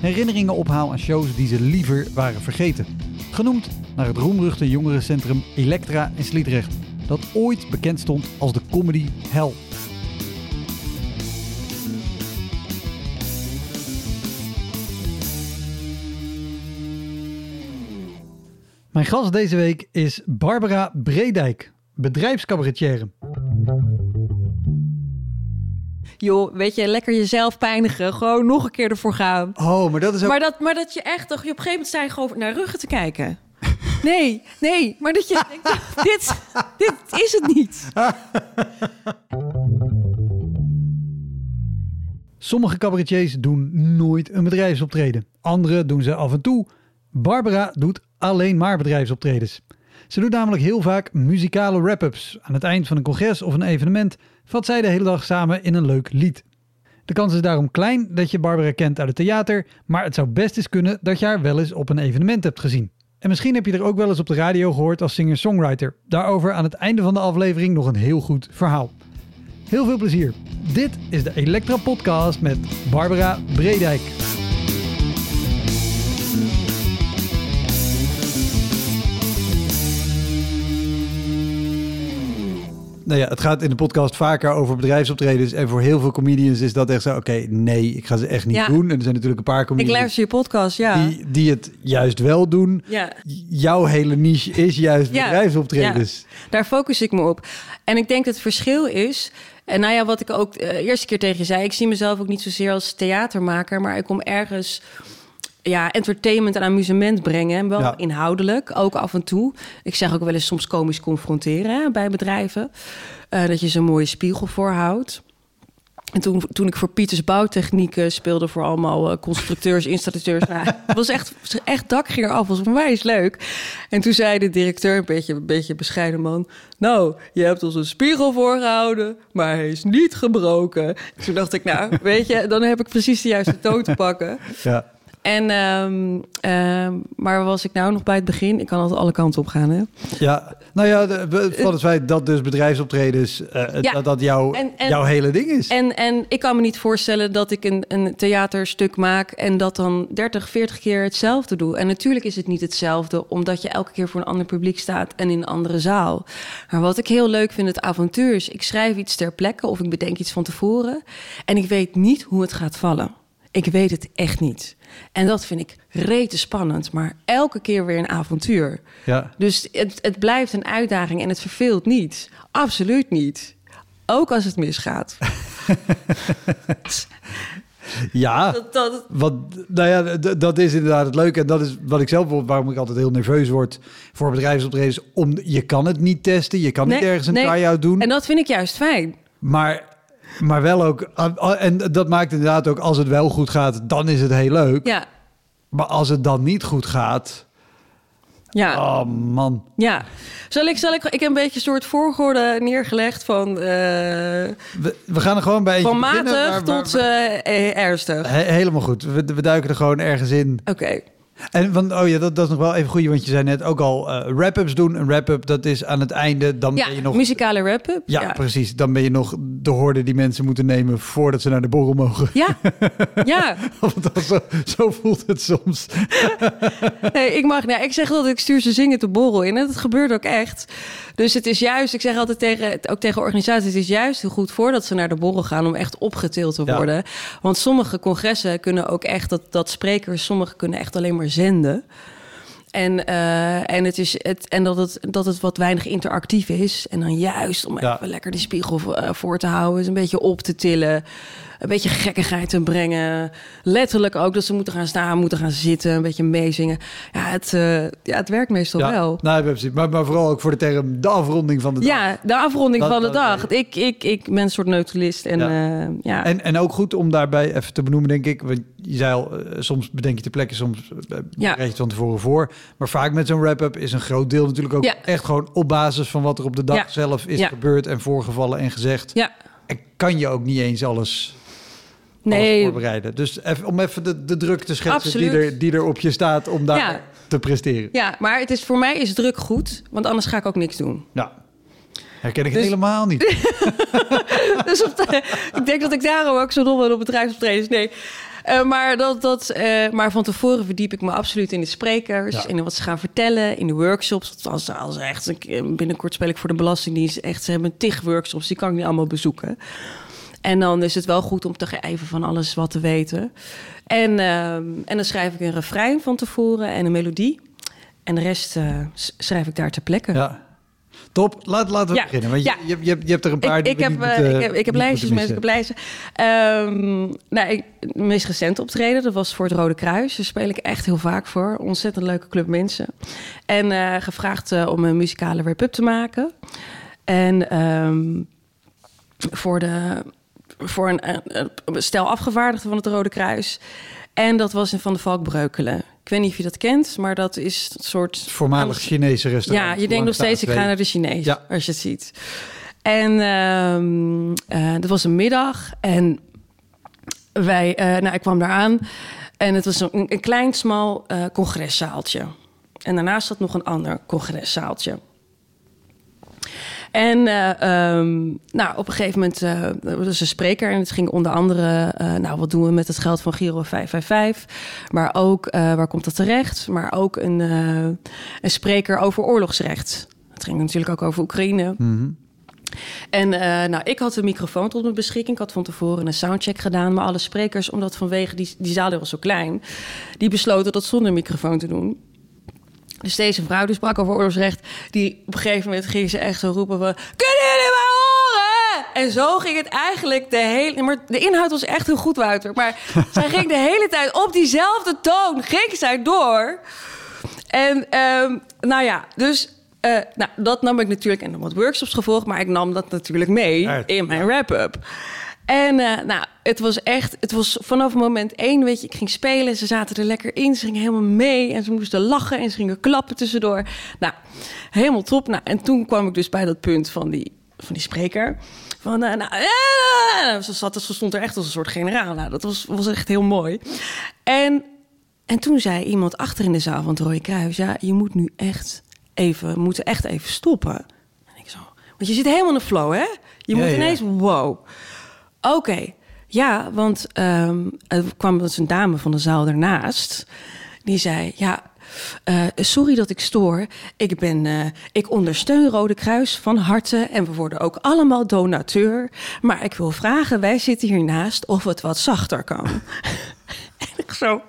herinneringen ophaal aan shows die ze liever waren vergeten. Genoemd naar het roemruchte jongerencentrum Elektra in Sliedrecht, dat ooit bekend stond als de comedy hell. Mijn gast deze week is Barbara Bredijk, bedrijfscabaretière. Joh, weet je, lekker jezelf pijnigen. Gewoon nog een keer ervoor gaan. Oh, maar dat is ook... Maar dat, maar dat je echt, toch, op een gegeven moment sta je gewoon naar ruggen te kijken. Nee, nee, maar dat je denkt, dit, dit is het niet. Sommige cabaretiers doen nooit een bedrijfsoptreden. Andere doen ze af en toe. Barbara doet alleen maar bedrijfsoptredens. Ze doet namelijk heel vaak muzikale wrap-ups. Aan het eind van een congres of een evenement vat zij de hele dag samen in een leuk lied. De kans is daarom klein dat je Barbara kent uit het theater, maar het zou best eens kunnen dat je haar wel eens op een evenement hebt gezien. En misschien heb je er ook wel eens op de radio gehoord als singer-songwriter. Daarover aan het einde van de aflevering nog een heel goed verhaal. Heel veel plezier. Dit is de Elektra Podcast met Barbara Bredijk. Nou ja, het gaat in de podcast vaker over bedrijfsoptredens. En voor heel veel comedians is dat echt zo... oké, nee, ik ga ze echt niet Ja. doen. En er zijn natuurlijk een paar Ik comedians... luister je podcast, ja. die, die het juist wel doen. Ja. Jouw hele niche is juist Ja. bedrijfsoptredens. Daar focus ik me op. En ik denk dat het verschil is. En nou ja, wat ik ook eh, de eerste keer tegen je zei, ik zie mezelf ook niet zozeer als theatermaker, maar ik kom ergens ja, entertainment en amusement brengen. Wel Ja. inhoudelijk, ook af en toe. Ik zeg ook wel eens soms komisch confronteren hè, bij bedrijven. Eh, dat je ze een mooie spiegel voorhoudt. En toen, toen ik voor Pieters Bouwtechnieken speelde voor allemaal eh, constructeurs, installateurs. Nou, het was echt, echt dak ging eraf, was onwijs leuk. En toen zei de directeur, een beetje, een beetje bescheiden man... Nou, je hebt ons een spiegel voorgehouden, maar hij is niet gebroken. Toen dacht ik, nou, weet je, dan heb ik precies de juiste toon te pakken. Ja. En, ehm, maar was ik nou nog bij het begin? Ik kan altijd alle kanten op gaan, hè? ja, nou ja, de- van het feit dat dus bedrijfsoptredens... Ja. dat dat jouw, En- en- jouw hele ding is. En, en ik kan me niet voorstellen dat ik een, een theaterstuk maak en dat dan 30, 40 keer hetzelfde doe. En natuurlijk is het niet hetzelfde, omdat je elke keer voor een ander publiek staat en in een andere zaal. Maar wat ik heel leuk vind, het avontuur is, ik schrijf iets ter plekke of ik bedenk iets van tevoren en ik weet niet hoe het gaat vallen. Ik weet het echt niet. En dat vind ik rete spannend, maar elke keer weer een avontuur. ja. Dus het, het blijft een uitdaging en het verveelt niet. Absoluut niet. Ook als het misgaat. ja. Dat, dat, Wat, nou ja, dat is inderdaad het leuke. En dat is wat ik zelf waarom ik altijd heel nerveus word voor bedrijfsoptredens. Om, je kan het niet testen, je kan niet ergens een nee. try-out doen. en dat vind ik juist fijn. Maar, maar wel ook, en dat maakt inderdaad ook, als het wel goed gaat, dan is het heel leuk. Ja, Maar als het dan niet goed gaat, ja, oh man. ja. Zal ik, zal ik, ik heb een beetje een soort volgorde neergelegd van, eh, We, we gaan er gewoon bij van beginnen, matig maar- maar- tot eh, eh, ernstig. Oké. He- helemaal goed. We, we duiken er gewoon ergens in. En van, oh ja, dat, dat is nog wel even goed, want je zei net ook al eh wrap-ups doen. Een wrap-up, dat is aan het einde, dan Ja, ben je nog... muzikale wrap-up. Ja, precies. Dan ben je nog de horde die mensen moeten nemen voordat ze naar de borrel mogen. Ja, ja. Want dan zo, zo voelt het soms. Nee, ik mag, nou, ik zeg altijd, ik stuur ze zingen te borrel in. En dat gebeurt ook echt. Dus het is juist, ik zeg altijd tegen, ook tegen organisaties, het is juist heel goed voordat ze naar de borrel gaan om echt opgetild te Ja. worden. Want sommige congressen kunnen ook echt, dat, dat sprekers, sommige kunnen echt alleen maar zenden. En, eh, en, het is het, en dat, het, dat het wat weinig interactief is. En dan juist om Ja. even lekker die spiegel eh, voor te houden, is een beetje op te tillen. Een beetje gekkigheid te brengen. Letterlijk ook dat ze moeten gaan staan, moeten gaan zitten, een beetje meezingen. Ja, het, eh, ja, het werkt meestal ja. wel. Nou, precies. Maar, maar vooral ook voor de term de afronding van de dag. Ja, de afronding Dat- van de dag. Ik, ik, ik ben een soort neutralist. En Ja. ja, ja. En, en ook goed om daarbij even te benoemen, denk ik. Want je zei al, eh, soms bedenk je te plekken, soms uh, Ja. je het van tevoren voor. Maar vaak met zo'n wrap-up is een groot deel natuurlijk ook echt gewoon op basis van wat er op de dag zelf is gebeurd en voorgevallen en gezegd. ja. En kan je ook niet eens alles Nee, voorbereiden. Dus even, om even de, de druk te schetsen die er, die er op je staat om daar Ja. te presteren. ja, maar het is, voor mij is druk goed, want anders ga ik ook niks doen. Nou, herken ik Dus- helemaal niet. dus op de- ik denk dat ik daarom ook zo dom ben op bedrijfsoptredens. Nee. Eh, maar, dat, dat, eh, maar van tevoren verdiep ik me absoluut in de sprekers, Ja. in wat ze gaan vertellen, in de workshops. Als, als echt, een- binnenkort speel ik voor de Belastingdienst. Echt, ze hebben tig workshops, die kan ik niet allemaal bezoeken. En dan is het wel goed om toch even van alles wat te weten. En, ehm, en dan schrijf ik een refrein van tevoren en een melodie. En de rest eh, schrijf ik daar ter plekke. Ja. Top, Laat, laten we Ja. beginnen. Want je, Ja. je, je, hebt- je hebt er een paar Ik, die ik, heb, eh, ik heb, ik heb lijstjes, mensen, ik heb lijsten. Ehm, nou, ik, meest recente optreden, dat was voor het Rode Kruis. Daar speel ik echt heel vaak voor. Ontzettend leuke club mensen. En eh, gevraagd eh, om een muzikale wrap-up te maken. En ehm, voor, de, voor een, een, een stel afgevaardigden van het Rode Kruis. En dat was in Van de Valk Breukelen. Ik weet niet of je dat kent, maar dat is een soort... Voormalig Chinese restaurant. Ja, je denkt nog steeds, ik ga naar de Chinees, Ja. als je het ziet. En eh, dat was een middag en wij, eh, nou, ik kwam daar aan en het was een, een klein, smal eh, congreszaaltje. En daarnaast zat nog een ander congreszaaltje. En eh, ehm, nou, op een gegeven moment uh, er was een spreker en het ging onder andere... Uh, nou, wat doen we met het geld van Giro 555? Maar ook, waar komt dat terecht? Maar ook een, een spreker over oorlogsrecht. Het ging natuurlijk ook over Oekraïne. Mm -hmm. En uh, nou, ik had een microfoon tot mijn beschikking. Ik had van tevoren een soundcheck gedaan. Maar alle sprekers, omdat vanwege die, die zaal was zo klein... die besloten dat zonder microfoon te doen. Dus deze vrouw, die sprak over oorlogsrecht... die op een gegeven moment ging ze echt zo roepen van... Kunnen jullie mij horen? En zo ging het eigenlijk de hele... Maar de inhoud was echt heel goed, Wouter. Maar zij ging de hele tijd op diezelfde toon... ging zij door. En um, nou ja, dus... Uh, nou, dat nam ik natuurlijk en wat workshops gevolgd... maar ik nam dat natuurlijk mee in mijn wrap-up. En uh, nou, het was echt, het was vanaf moment één, weet je, ik ging spelen, ze zaten er lekker in, ze gingen helemaal mee en ze moesten lachen en ze gingen klappen tussendoor. Nou, helemaal top. Nou, en toen kwam ik dus bij dat punt van die, van die spreker. Van, uh, nou, uh, ze, zat, ze stond er echt als een soort generaal. Nou, dat was, was echt heel mooi. En, en toen zei iemand achter in de zaal van het Rode Kruis, ja, je moet nu echt even, moeten echt even stoppen. En ik zo, want je zit helemaal in de flow, hè? Je moet ineens, ja. wow. Oké, ja, want um, er kwam dus een dame van de zaal ernaast. Die zei, ja, uh, sorry dat ik stoor. Ik, ben, uh, ik ondersteun Rode Kruis van harte en we worden ook allemaal donateur. Maar ik wil vragen, wij zitten hiernaast of het wat zachter kan. zo,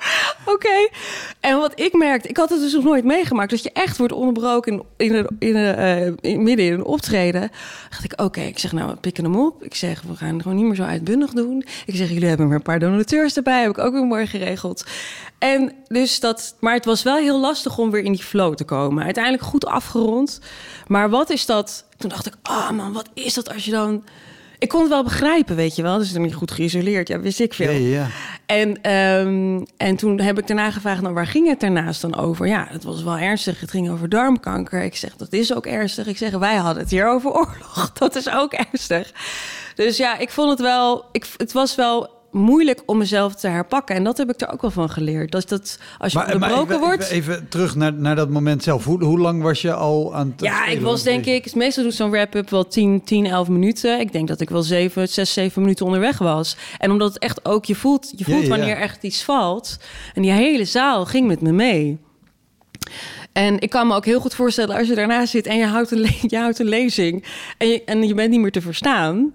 oké. En wat ik merkte, ik had het dus nog nooit meegemaakt... dat je echt wordt onderbroken in, in, in midden in een optreden. dacht ik, oké, ik zeg nou, we pikken hem op. Ik zeg, we gaan het gewoon niet meer zo uitbundig doen. Ik zeg, jullie hebben weer een paar donateurs erbij. Heb ik ook weer mooi geregeld. En dus dat, maar het was wel heel lastig om weer in die flow te komen. Uiteindelijk goed afgerond. Maar wat is dat? Toen dacht ik, ah oh man, wat is dat als je dan... Ik kon het wel begrijpen, weet je wel. Dus dan niet goed geïsoleerd. Ja, wist ik veel. Ja, ja. En, um, en toen heb ik daarna gevraagd, nou, waar ging het daarnaast dan over? Ja, het was wel ernstig. Het ging over darmkanker. Ik zeg, dat is ook ernstig. Ik zeg, wij hadden het hier over oorlog. Dat is ook ernstig. Dus ja, ik vond het wel... Ik, het was wel moeilijk om mezelf te herpakken. En dat heb ik er ook wel van geleerd. Dat, dat als je maar, onderbroken maar even, wordt... Even, terug naar, naar dat moment zelf. Hoe, hoe lang was je al aan het Ja, ik was denk ik... Meestal doe ik zo'n wrap-up wel 10, 10, 11 minuten. Ik denk dat ik wel 7, 6, 7 minuten onderweg was. En omdat het echt ook... Je voelt, je voelt Ja, ja. wanneer echt iets valt. En die hele zaal ging met me mee. En ik kan me ook heel goed voorstellen als je daarna zit en je houdt een, le- je houdt een lezing en je, en je bent niet meer te verstaan.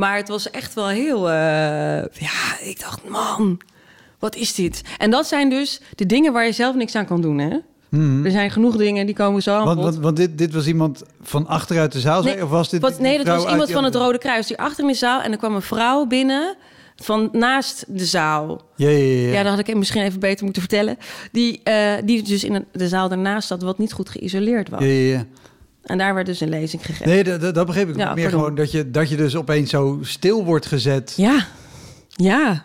Maar het was echt wel heel. Uh, ja, ik dacht, man, wat is dit? En dat zijn dus de dingen waar je zelf niks aan kan doen, hè? Er zijn genoeg dingen die komen zo aan Mhm. Want, want, want dit, dit was iemand van achteruit de zaal? Nee, of was dit Wat, nee, dat was iemand van het Rode Kruis die achter in de zaal. En er kwam een vrouw binnen van naast de zaal. Ja, ja, ja. Ja, dat had ik misschien even beter moeten vertellen. Die, eh, die dus in de zaal daarnaast zat, wat niet goed geïsoleerd was. ja, ja, ja. En daar werd dus een lezing gegeven. Nee, dat, dat, begreep ik. Ja, meer pardon. gewoon dat je, dat je dus opeens zo stil wordt gezet. Ja, ja.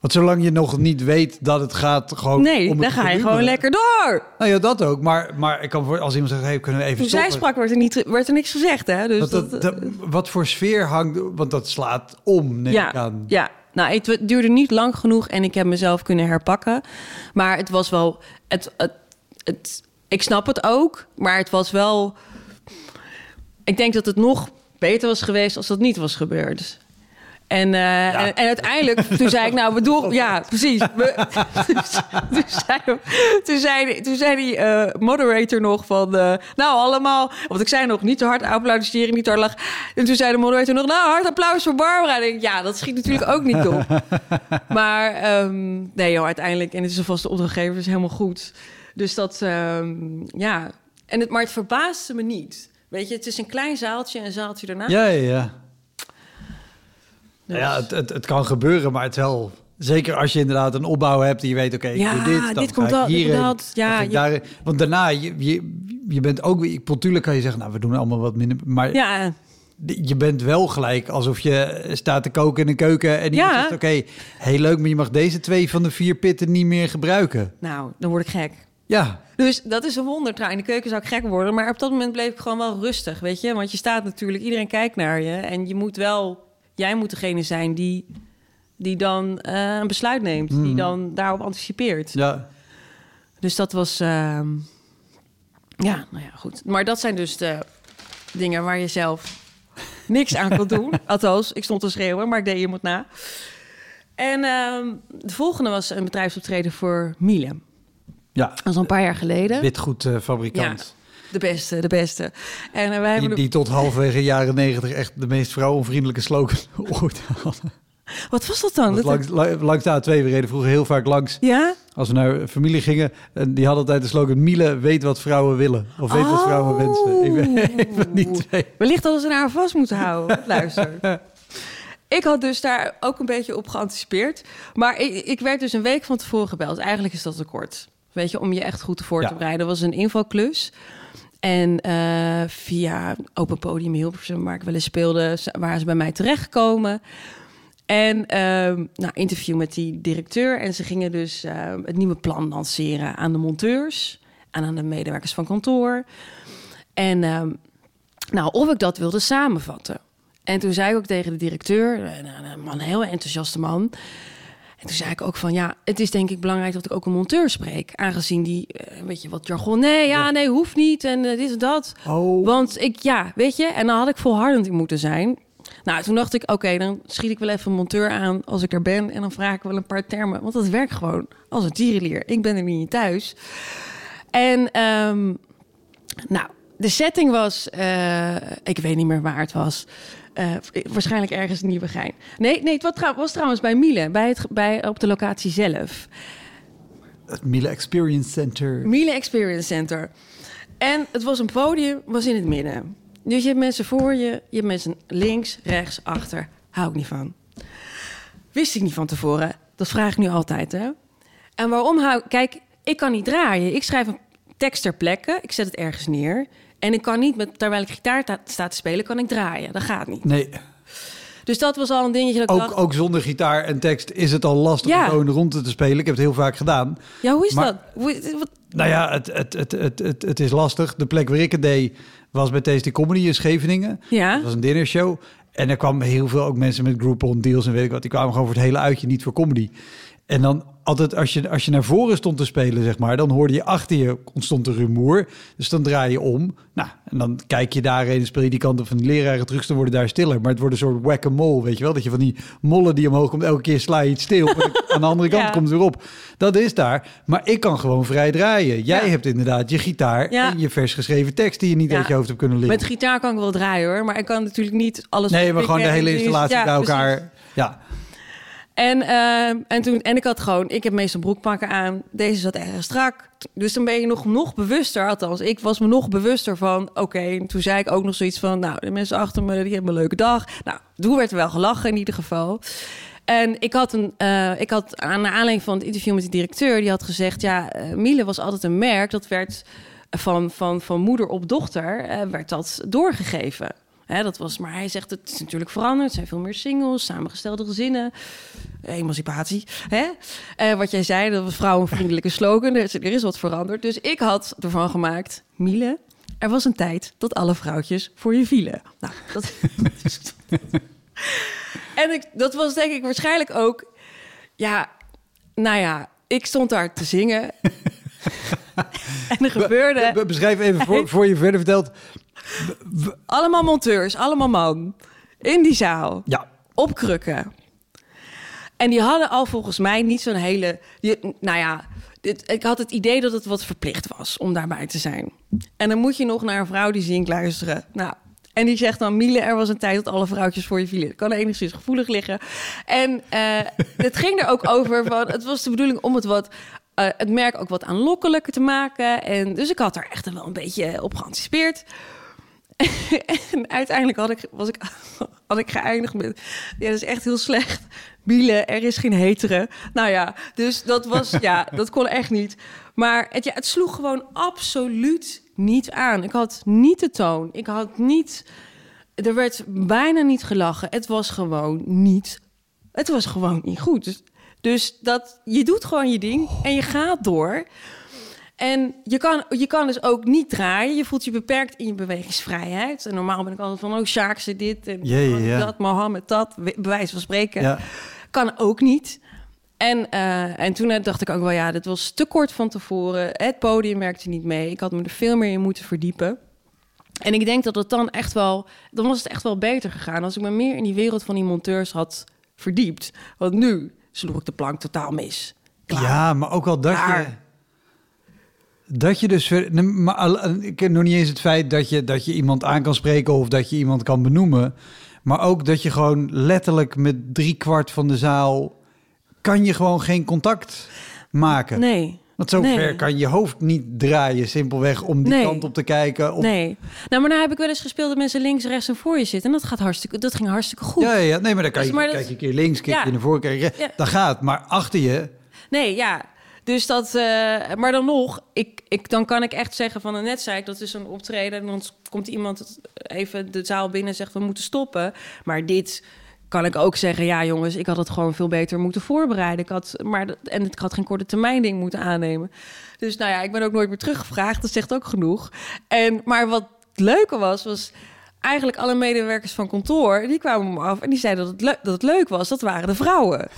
Want zolang je nog niet weet dat het gaat gewoon Nee, om dan ga je gewoon lekker door. Nou ja, dat ook. Maar, maar ik kan voor als iemand zegt, hey, kunnen we even Toen zij sprak, werd er, niet, werd er niks gezegd, hè? Dus dat, dat, dat- wat voor sfeer hangt... Want dat slaat om, neem ik ja, aan. ja. Nou, het duurde niet lang genoeg en ik heb mezelf kunnen herpakken. Maar het was wel... Het, het, het, ik snap het ook, maar het was wel... Ik denk dat het nog beter was geweest als dat niet was gebeurd. En, eh, en, en uiteindelijk, toen zei ik, nou, bedoel, ja, precies. We- toen, zei, toen, zei, toen zei die eh, moderator nog van, eh, nou, allemaal, want ik zei nog niet te hard applaudisseren, niet te hard lachen. En toen zei de moderator nog, nou, hard applaus voor Barbara. En ik, denk, ja, dat schiet natuurlijk ook niet op. maar ehm, nee, joh, uiteindelijk, en het is een vaste opdrachtgever, is helemaal goed. Dus dat, ehm, ja. En het, maar het verbaasde me niet. Weet je, het is een klein zaaltje, een zaaltje daarna. Ja, ja, ja. Dus- Ja, het, het, het kan gebeuren, maar het wel... Zeker als je inderdaad een opbouw hebt die je weet, oké, ik Ja, doe dit, dan dit ga komt ik dat, hierheen, dat. Ja, je-. Want daarna, je, je, je bent ook weer... Natuurlijk kan je zeggen, nou, we doen allemaal wat minder... Maar Ja, je bent wel gelijk alsof je staat te koken in een keuken... en iemand Ja. zegt, oké, heel leuk, maar je mag deze twee van de vier pitten niet meer gebruiken. nou, dan word ik gek. Ja, Dus dat is een wonder. Trouwens, in de keuken zou ik gek worden. Maar op dat moment bleef ik gewoon wel rustig, weet je. Want je staat natuurlijk, iedereen kijkt naar je. En je moet wel, jij moet degene zijn die, die dan eh, een besluit neemt. Die dan daarop anticipeert. ja. Dus dat was, ehm, ja, nou ja, goed. Maar dat zijn dus de dingen waar je zelf niks aan kon doen. Althans, ik stond te schreeuwen, maar ik deed iemand na. En ehm, de volgende was een bedrijfsoptreden voor Miele. Ja, Dat was al een paar jaar geleden. witgoedfabrikant. De beste, de beste. En eh, wij hebben... Die, die tot halverwege jaren negentig echt de meest vrouwenvriendelijke slogan ooit hadden. Wat was dat dan? Dat- langs, la- langs de A2, we reden vroeger heel vaak langs. Ja? Als we naar familie gingen, en die hadden altijd de slogan... Miele weet wat vrouwen willen. Of weet wat vrouwen Oh. wensen. Ik weet ik weet niet twee. Wellicht hadden ze haar vast moeten houden. Luister. Ik had dus daar ook een beetje op geanticipeerd. Maar ik, ik werd dus een week van tevoren gebeld. Eigenlijk is dat te kort. Weet je, om je echt goed voor te bereiden. Dat was een invalklus. En eh, via Open Podium Hilversum, waar ik wel eens speelde... waren ze bij mij terechtgekomen. En ehm, nou, interview met die directeur. En ze gingen dus eh, het nieuwe plan lanceren aan de monteurs... en aan de medewerkers van kantoor. En ehm, nou, of ik dat wilde samenvatten. En toen zei ik ook tegen de directeur, een, een man, een heel enthousiaste man. En toen zei ik ook van, ja, het is denk ik belangrijk dat ik ook een monteur spreek. Aangezien die, eh, weet je, wat jargon, nee, ja, nee, hoeft niet en eh, dit en dat. Oh. Want ik, ja, weet je, en dan had ik volhardend in moeten zijn. Nou, toen dacht ik, oké, dan schiet ik wel even een monteur aan als ik er ben. En dan vraag ik wel een paar termen, want dat werkt gewoon als een tierenlier. Ik ben er niet thuis. En, ehm, nou, de setting was, eh, ik weet niet meer waar het was. Eh, waarschijnlijk ergens in Nieuwegein. Nee, nee het was, trouw- was trouwens bij Miele, bij het, bij, op de locatie zelf. Het Miele Experience Center. Miele Experience Center. En het was een podium, was in het midden. Dus je hebt mensen voor je, je hebt mensen links, rechts, achter. Hou ik niet van. Wist ik niet van tevoren. Dat vraag ik nu altijd, hè. En waarom hou Kijk, ik kan niet draaien. Ik schrijf een tekst ter plekke, ik zet het ergens neer. En ik kan niet, met, terwijl ik gitaar ta- sta te spelen, kan ik draaien. Dat gaat niet. Nee, Dus dat was al een dingetje dat dacht... ook, ook zonder gitaar en tekst is het al lastig Ja. om gewoon rond te spelen. Ik heb het heel vaak gedaan. Ja, hoe is maar- dat? Hoe, wat, Nou ja, het, het, het, het, het, het is lastig. De plek waar ik het deed was bij Tasty Comedy in Scheveningen. ja? Dat was een dinnershow. En er kwamen heel veel ook mensen met Groupon deals en weet ik wat. Die kwamen gewoon voor het hele uitje, niet voor comedy. En dan altijd als je, als je naar voren stond te spelen, zeg maar, dan hoorde je achter je ontstond een rumoer. Dus dan draai je om. Nou, en dan kijk je daarheen en speel je die kant op van de leraren terug. Dan worden daar stiller. Maar het wordt een soort whack-a-mole, weet je wel? Dat je van die mollen die omhoog komt, elke keer sla je iets stil. aan de andere kant Ja. komt het weer op. Dat is daar. Maar ik kan gewoon vrij draaien. Jij Ja. hebt inderdaad je gitaar Ja. en je vers geschreven tekst die je niet uit je hoofd hebt kunnen leren. Met gitaar kan ik wel draaien hoor, maar ik kan natuurlijk niet alles. Nee, maar gewoon de hele installatie bij precies. elkaar. Ja, En, eh, en, toen, en ik had gewoon, ik heb meestal broekpakken aan. Deze zat erg strak. Dus dan ben je nog, nog bewuster. Althans, ik was me nog bewuster van. Oké, toen zei ik ook nog zoiets van. Nou, de mensen achter me, die hebben een leuke dag. Nou, toen werd er wel gelachen in ieder geval. En ik had, een, uh, ik had aan de aanleiding van het interview met de directeur, die had gezegd: Ja, uh, Miele was altijd een merk dat werd van, van, van moeder op dochter, werd dat doorgegeven. Hè, dat was, maar hij zegt: Het is natuurlijk veranderd. Er zijn veel meer singles, samengestelde gezinnen, emancipatie. Hè? wat jij zei, dat was vrouwenvriendelijke slogan. Er is, er is wat veranderd. Dus ik had ervan gemaakt: Miele, er was een tijd dat alle vrouwtjes voor je vielen. Nou, dat. En ik, dat was denk ik waarschijnlijk ook... Ja, nou ja, ik stond daar te zingen. en er gebeurde... Be, beschrijf even voor, voor je verder vertelt. Allemaal monteurs, allemaal man. In die zaal. Ja. Op krukken. En die hadden al volgens mij niet zo'n hele... Die, nou ja, dit, ik had het idee dat het wat verplicht was om daarbij te zijn. En dan moet je nog naar een vrouw die zingt luisteren. Nou, en die zegt dan, Miele, er was een tijd dat alle vrouwtjes voor je vielen. Dat kan enigszins gevoelig liggen. En uh, het ging er ook over, van, het was de bedoeling om het wat... Uh, het merk ook wat aanlokkelijker te maken. En dus ik had er echt wel een beetje op geanticipeerd. en uiteindelijk had ik, was ik, had ik geëindigd met... Ja, dat is echt heel slecht. Miele, er is geen hetere. Nou ja, dus dat was... Ja, dat kon echt niet. Maar het, ja, het sloeg gewoon absoluut niet aan. Ik had niet de toon. Ik had niet. Er werd bijna niet gelachen. Het was gewoon niet. Het was gewoon niet goed. Dus, dus dat je doet gewoon je ding en je gaat door. En je kan, je kan dus ook niet draaien. Je voelt je beperkt in je bewegingsvrijheid. En normaal ben ik altijd van, oh, Sjaak ze dit en ja. dat, Mohammed dat, bewijs van spreken. Kan ook niet. En, uh, en toen dacht ik ook wel, ja, dit was te kort van tevoren. Het podium werkte niet mee. Ik had me er veel meer in moeten verdiepen. En ik denk dat het dan echt wel, dan was het echt wel beter gegaan als ik me meer in die wereld van die monteurs had verdiept. Want nu sloeg ik de plank totaal mis. Klaar. Ja, maar ook al dat Klaar. je. Dat je dus. Maar ik heb nog niet eens het feit dat je, dat je iemand aan kan spreken of dat je iemand kan benoemen. Maar ook dat je gewoon letterlijk met drie kwart van de zaal kan je gewoon geen contact maken. Nee. Want zo ver kan je hoofd niet draaien, simpelweg om die kant op te kijken. Nee. Nou, maar nou heb ik wel eens gespeeld dat mensen links, rechts en voor je zitten. En dat gaat hartstikke, dat ging hartstikke goed. Ja, ja, nee, maar dan kan dus je, kijk je een keer links, kijk je naar voren, kijk je, ja. dat gaat. Maar achter je. Nee, ja. Dus dat, uh, maar dan nog, ik, ik, dan kan ik echt zeggen van, net zei ik, dat is een optreden. En dan komt iemand even de zaal binnen en zegt, we moeten stoppen. Maar dit, kan ik ook zeggen, ja jongens, ik had het gewoon veel beter moeten voorbereiden. Ik had, maar, en ik had geen korte termijn ding moeten aannemen. Dus nou ja, ik ben ook nooit meer teruggevraagd. Dat zegt ook genoeg. En, maar wat het leuke was, was eigenlijk alle medewerkers van kantoor... die kwamen me af en die zeiden dat het, leuk, dat het leuk was. Dat waren de vrouwen.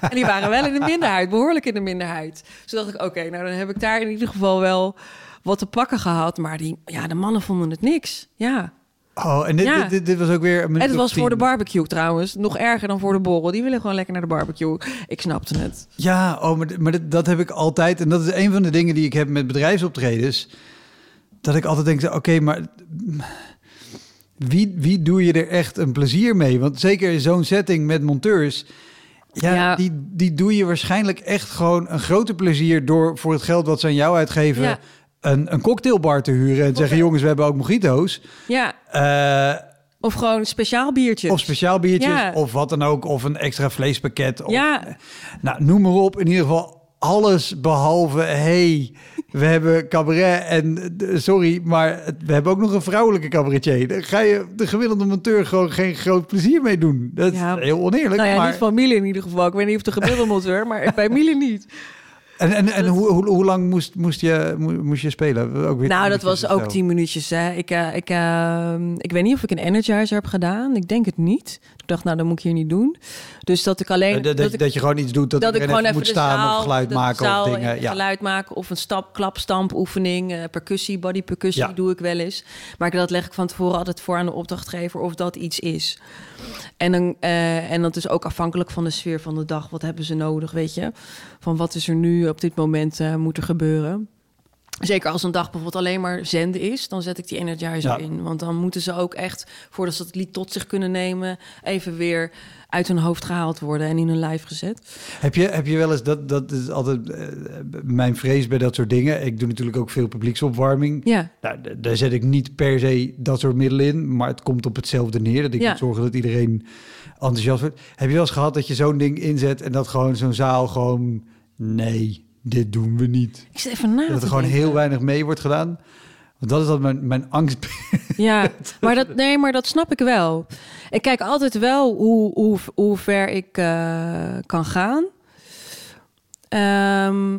en die waren wel in de minderheid, behoorlijk in de minderheid. Dus dacht ik, oké, nou dan heb ik daar in ieder geval wel wat te pakken gehad. Maar die, ja, de mannen vonden het niks. Ja. Oh, en dit, ja. dit, dit, was ook weer. Een het was voor de barbecue trouwens. Nog erger dan voor de borrel. Die willen gewoon lekker naar de barbecue. Ik snapte het. Ja, oh, maar, maar dat, dat heb ik altijd. En dat is een van de dingen die ik heb met bedrijfsoptredens. Dat ik altijd denk: oké, maar. Wie, wie doe je er echt een plezier mee? Want zeker in zo'n setting met monteurs. Ja, ja, Die, die doe je waarschijnlijk echt gewoon een grote plezier door voor het geld wat ze aan jou uitgeven. Ja een, een cocktailbar te huren en zeggen: jongens, we hebben ook mojito's. Ja. Uh, of gewoon speciaal biertjes. Of speciaal biertjes, ja. of wat dan ook. Of een extra vleespakket. Of, ja. Nou, noem maar op. In ieder geval alles behalve... hey, we hebben cabaret en... sorry, maar we hebben ook nog een vrouwelijke cabaretier. Daar ga je de gemiddelde monteur gewoon geen groot plezier mee doen. Dat is heel oneerlijk. Nou ja, maar... niet van Miele in ieder geval. Ik weet niet of de gemiddelde monteur, maar bij Miele niet. En, en, en hoe, hoe, hoe, lang moest, moest, je, moest je spelen? Ook weer nou, dat was ook tien minuutjes. Hè. Ik, uh, ik, uh, ik weet niet of ik een energizer heb gedaan. Ik denk het niet. Ik dacht, nou, dat moet ik hier niet doen. Dus dat ik alleen... Uh, dat, dat, ik, dat, je gewoon iets doet dat, dat ik gewoon even moet staan zaal, of geluid maken of dingen. Ja. geluid maken of een stap, klap, stamp oefening. Uh, percussie, body percussie ja. doe ik wel eens. Maar dat leg ik van tevoren altijd voor aan de opdrachtgever of dat iets is. En, dan, uh, en dat is ook afhankelijk van de sfeer van de dag. Wat hebben ze nodig, weet je? Van wat is er nu op dit moment uh, moet er gebeuren? Zeker als een dag bijvoorbeeld alleen maar zenden is, dan zet ik die energizer Ja. in. Want dan moeten ze ook echt, voordat ze het lied tot zich kunnen nemen, even weer uit hun hoofd gehaald worden en in hun lijf gezet. Heb je, heb je wel eens, dat, dat is altijd eh, mijn vrees bij dat soort dingen. Ik doe natuurlijk ook veel publieksopwarming. Ja, Nou, daar zet ik niet per se dat soort middelen in, maar het komt op hetzelfde neer. Dat ik Ja. moet zorgen dat iedereen enthousiast wordt. Heb je wel eens gehad dat je zo'n ding inzet en dat gewoon zo'n zaal gewoon, nee, dit doen we niet. ik zit even na. Dat er gewoon denken. heel weinig mee wordt gedaan. Want dat is dat mijn, mijn angst. Ja, maar dat, nee, maar dat snap ik wel. Ik kijk altijd wel hoe, hoe, hoe ver ik eh, kan gaan. Ehm,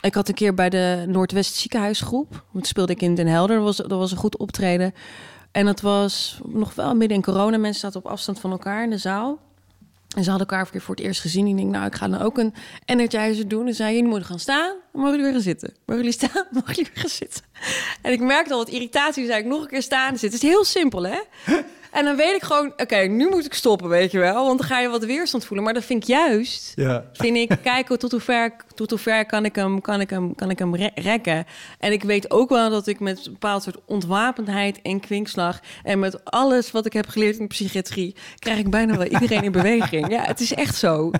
ik had een keer bij de Noordwest ziekenhuisgroep. Toen speelde ik in Den Helder. Dat was, dat was een goed optreden. En dat was nog wel midden in corona. Mensen zaten op afstand van elkaar in de zaal. En ze hadden elkaar voor het eerst gezien. Ik denk, nou, ik ga dan ook een energizer doen. En zei, jullie moeten gaan staan. Dan mogen jullie weer gaan zitten. Mogen jullie staan? Mogen jullie weer gaan zitten? En ik merkte al wat irritatie. Zei ik nog een keer staan zitten. Het is heel simpel, hè? En dan weet ik gewoon, oké, nu moet ik stoppen, weet je wel. Want dan ga je wat weerstand voelen. Maar dat vind ik juist Ja. vind ik kijken tot hoe ver, tot hoe ver kan ik hem, kan ik hem, kan ik hem re- rekken. En ik weet ook wel dat ik met een bepaald soort ontwapendheid en kwinkslag en met alles wat ik heb geleerd in de psychiatrie, krijg ik bijna wel iedereen in beweging. Ja, het is echt zo.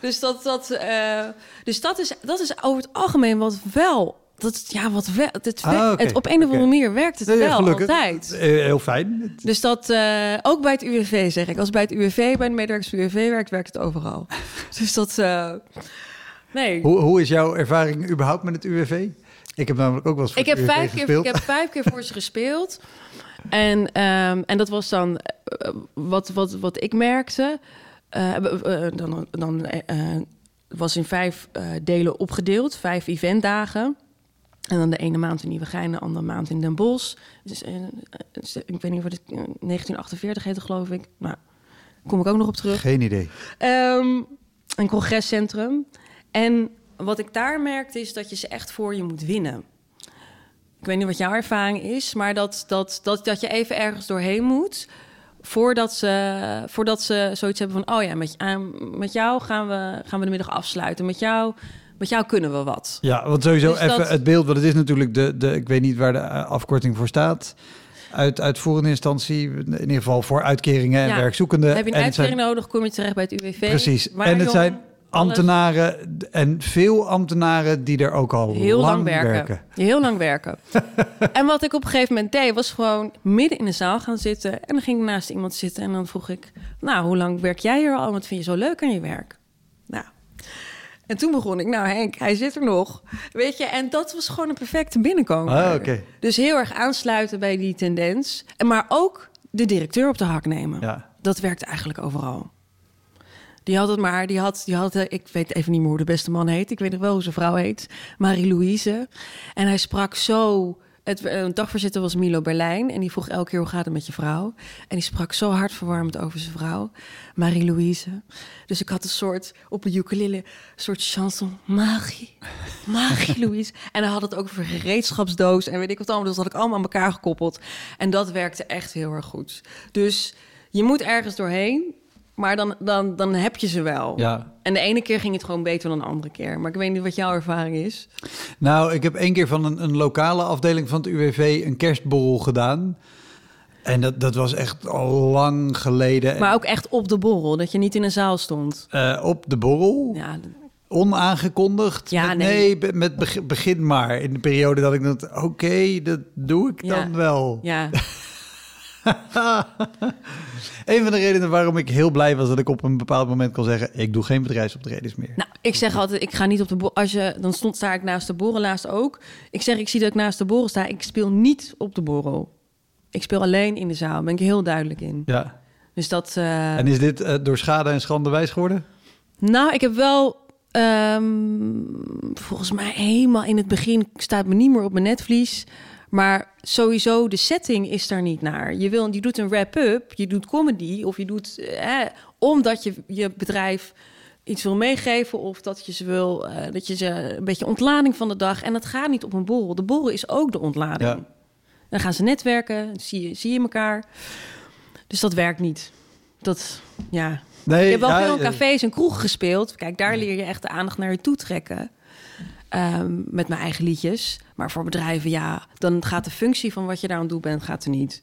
Dus dat, dat, eh, dus dat is, dat is over het algemeen wat wel. Dat, ja, wat wel. Het, Ah, het, op een of andere manier werkt het Nee, wel gelukkig. altijd. Eh, heel fijn. Dus dat eh, ook bij het UWV zeg ik. Als bij het UWV, bij de medewerkers van het UWV werkt, werkt het overal. dus dat. eh, nee. Hoe, hoe is jouw ervaring überhaupt met het UWV? Ik heb namelijk ook wel eens Ik heb, vijf keer, gespeeld. ik heb vijf keer voor ze gespeeld. En, ehm, en dat was dan wat, wat, wat ik merkte. Dan dan was in vijf delen opgedeeld, vijf eventdagen. En dan de ene maand in Nieuwegein, de andere maand in Den Bosch. Dus, eh, eh, ik weet niet wat het eh, 1948 heette, geloof ik. Nou, kom ik ook nog op terug. Geen idee. Ehm, een congrescentrum. En wat ik daar merkte is dat je ze echt voor je moet winnen. Ik weet niet wat jouw ervaring is, maar dat, dat, dat, dat je even ergens doorheen moet. Voordat ze, voordat ze zoiets hebben van: oh ja, met, ah, met jou gaan we, gaan we de middag afsluiten. Met jou, met jou kunnen we wat. Ja, want sowieso Dus even dat- het beeld, want het is natuurlijk de, de, ik weet niet waar de eh, afkorting voor staat. Uit uitvoerende instantie, in ieder geval voor uitkeringen en Ja. werkzoekenden. Heb je een En het zijn- uitkering nodig, kom je terecht bij het UWV. Precies. Maar en het jongen, zijn alles- ambtenaren en veel ambtenaren die er ook al heel lang, werken. werken. Heel lang werken. en wat ik op een gegeven moment deed, was gewoon midden in de zaal gaan zitten. En dan ging ik naast iemand zitten en dan vroeg ik... Nou, hoe lang werk jij hier al? Wat vind je zo leuk aan je werk? Nou, en toen begon ik, nou Henk, hij zit er nog. Weet je, en dat was gewoon een perfecte binnenkomen. Ah, oké. Dus heel erg aansluiten bij die tendens. En maar ook de directeur op de hak nemen. Ja. Dat werkt eigenlijk overal. Die had het maar, die had, die had, eh, ik weet even niet meer hoe de beste man heet. Ik weet nog wel hoe zijn vrouw heet. Marie-Louise. En hij sprak zo. Het eh, een dagvoorzitter was Milo Berlijn. En die vroeg elke keer hoe gaat het met je vrouw. En die sprak zo hartverwarmend over zijn vrouw. Marie-Louise. Dus ik had een soort, op een ukulele, een soort chanson. Marie, Marie-Louise. en hij had het ook over gereedschapsdoos. En weet ik wat allemaal. Dus dat had ik allemaal aan elkaar gekoppeld. En dat werkte echt heel erg goed. Dus je moet ergens doorheen. Maar dan, dan, dan heb je ze wel. Ja. En de ene keer ging het gewoon beter dan de andere keer. Maar ik weet niet wat jouw ervaring is. Nou, ik heb één keer van een, een lokale afdeling van het UWV een kerstborrel gedaan. En dat, dat was echt al lang geleden. Maar ook echt op de borrel, dat je niet in een zaal stond. Eh, op de borrel, Ja, onaangekondigd. Ja, met, nee. met beg- begin maar. In de periode dat ik dat, oké, dat doe ik Ja. dan wel. ja. Een van de redenen waarom ik heel blij was dat ik op een bepaald moment kon zeggen: ik doe geen bedrijfsoptredens meer. Nou, ik zeg altijd, ik ga niet op de borrel. Als je, dan stond, sta ik naast de borrel, laatst ook. Ik zeg, ik zie dat ik naast de borrel sta. Ik speel niet op de borrel. Ik speel alleen in de zaal. Daar ben ik heel duidelijk in. Ja. Dus dat... eh, En is dit eh, door schade en schande wijs geworden? Nou, ik heb wel ehm, volgens mij helemaal in het begin staat me niet meer op mijn netvlies. Maar sowieso, de setting is daar niet naar. Je, wil, je doet een wrap-up, je doet comedy of je doet... eh, omdat je je bedrijf iets wil meegeven of dat je ze wil... eh, dat je ze een beetje ontlading van de dag... en dat gaat niet op een borrel. De borrel is ook de ontlading. Ja. Dan gaan ze netwerken, zie je, zie je elkaar. Dus dat werkt niet. Dat, ja, Nee, je hebt wel ja, veel in eh, cafés en kroegen gespeeld. Kijk, daar leer je echt de aandacht naar je toe trekken. Ehm, met mijn eigen liedjes. Maar voor bedrijven, ja, dan gaat de functie van wat je daar aan het doen bent, gaat er niet.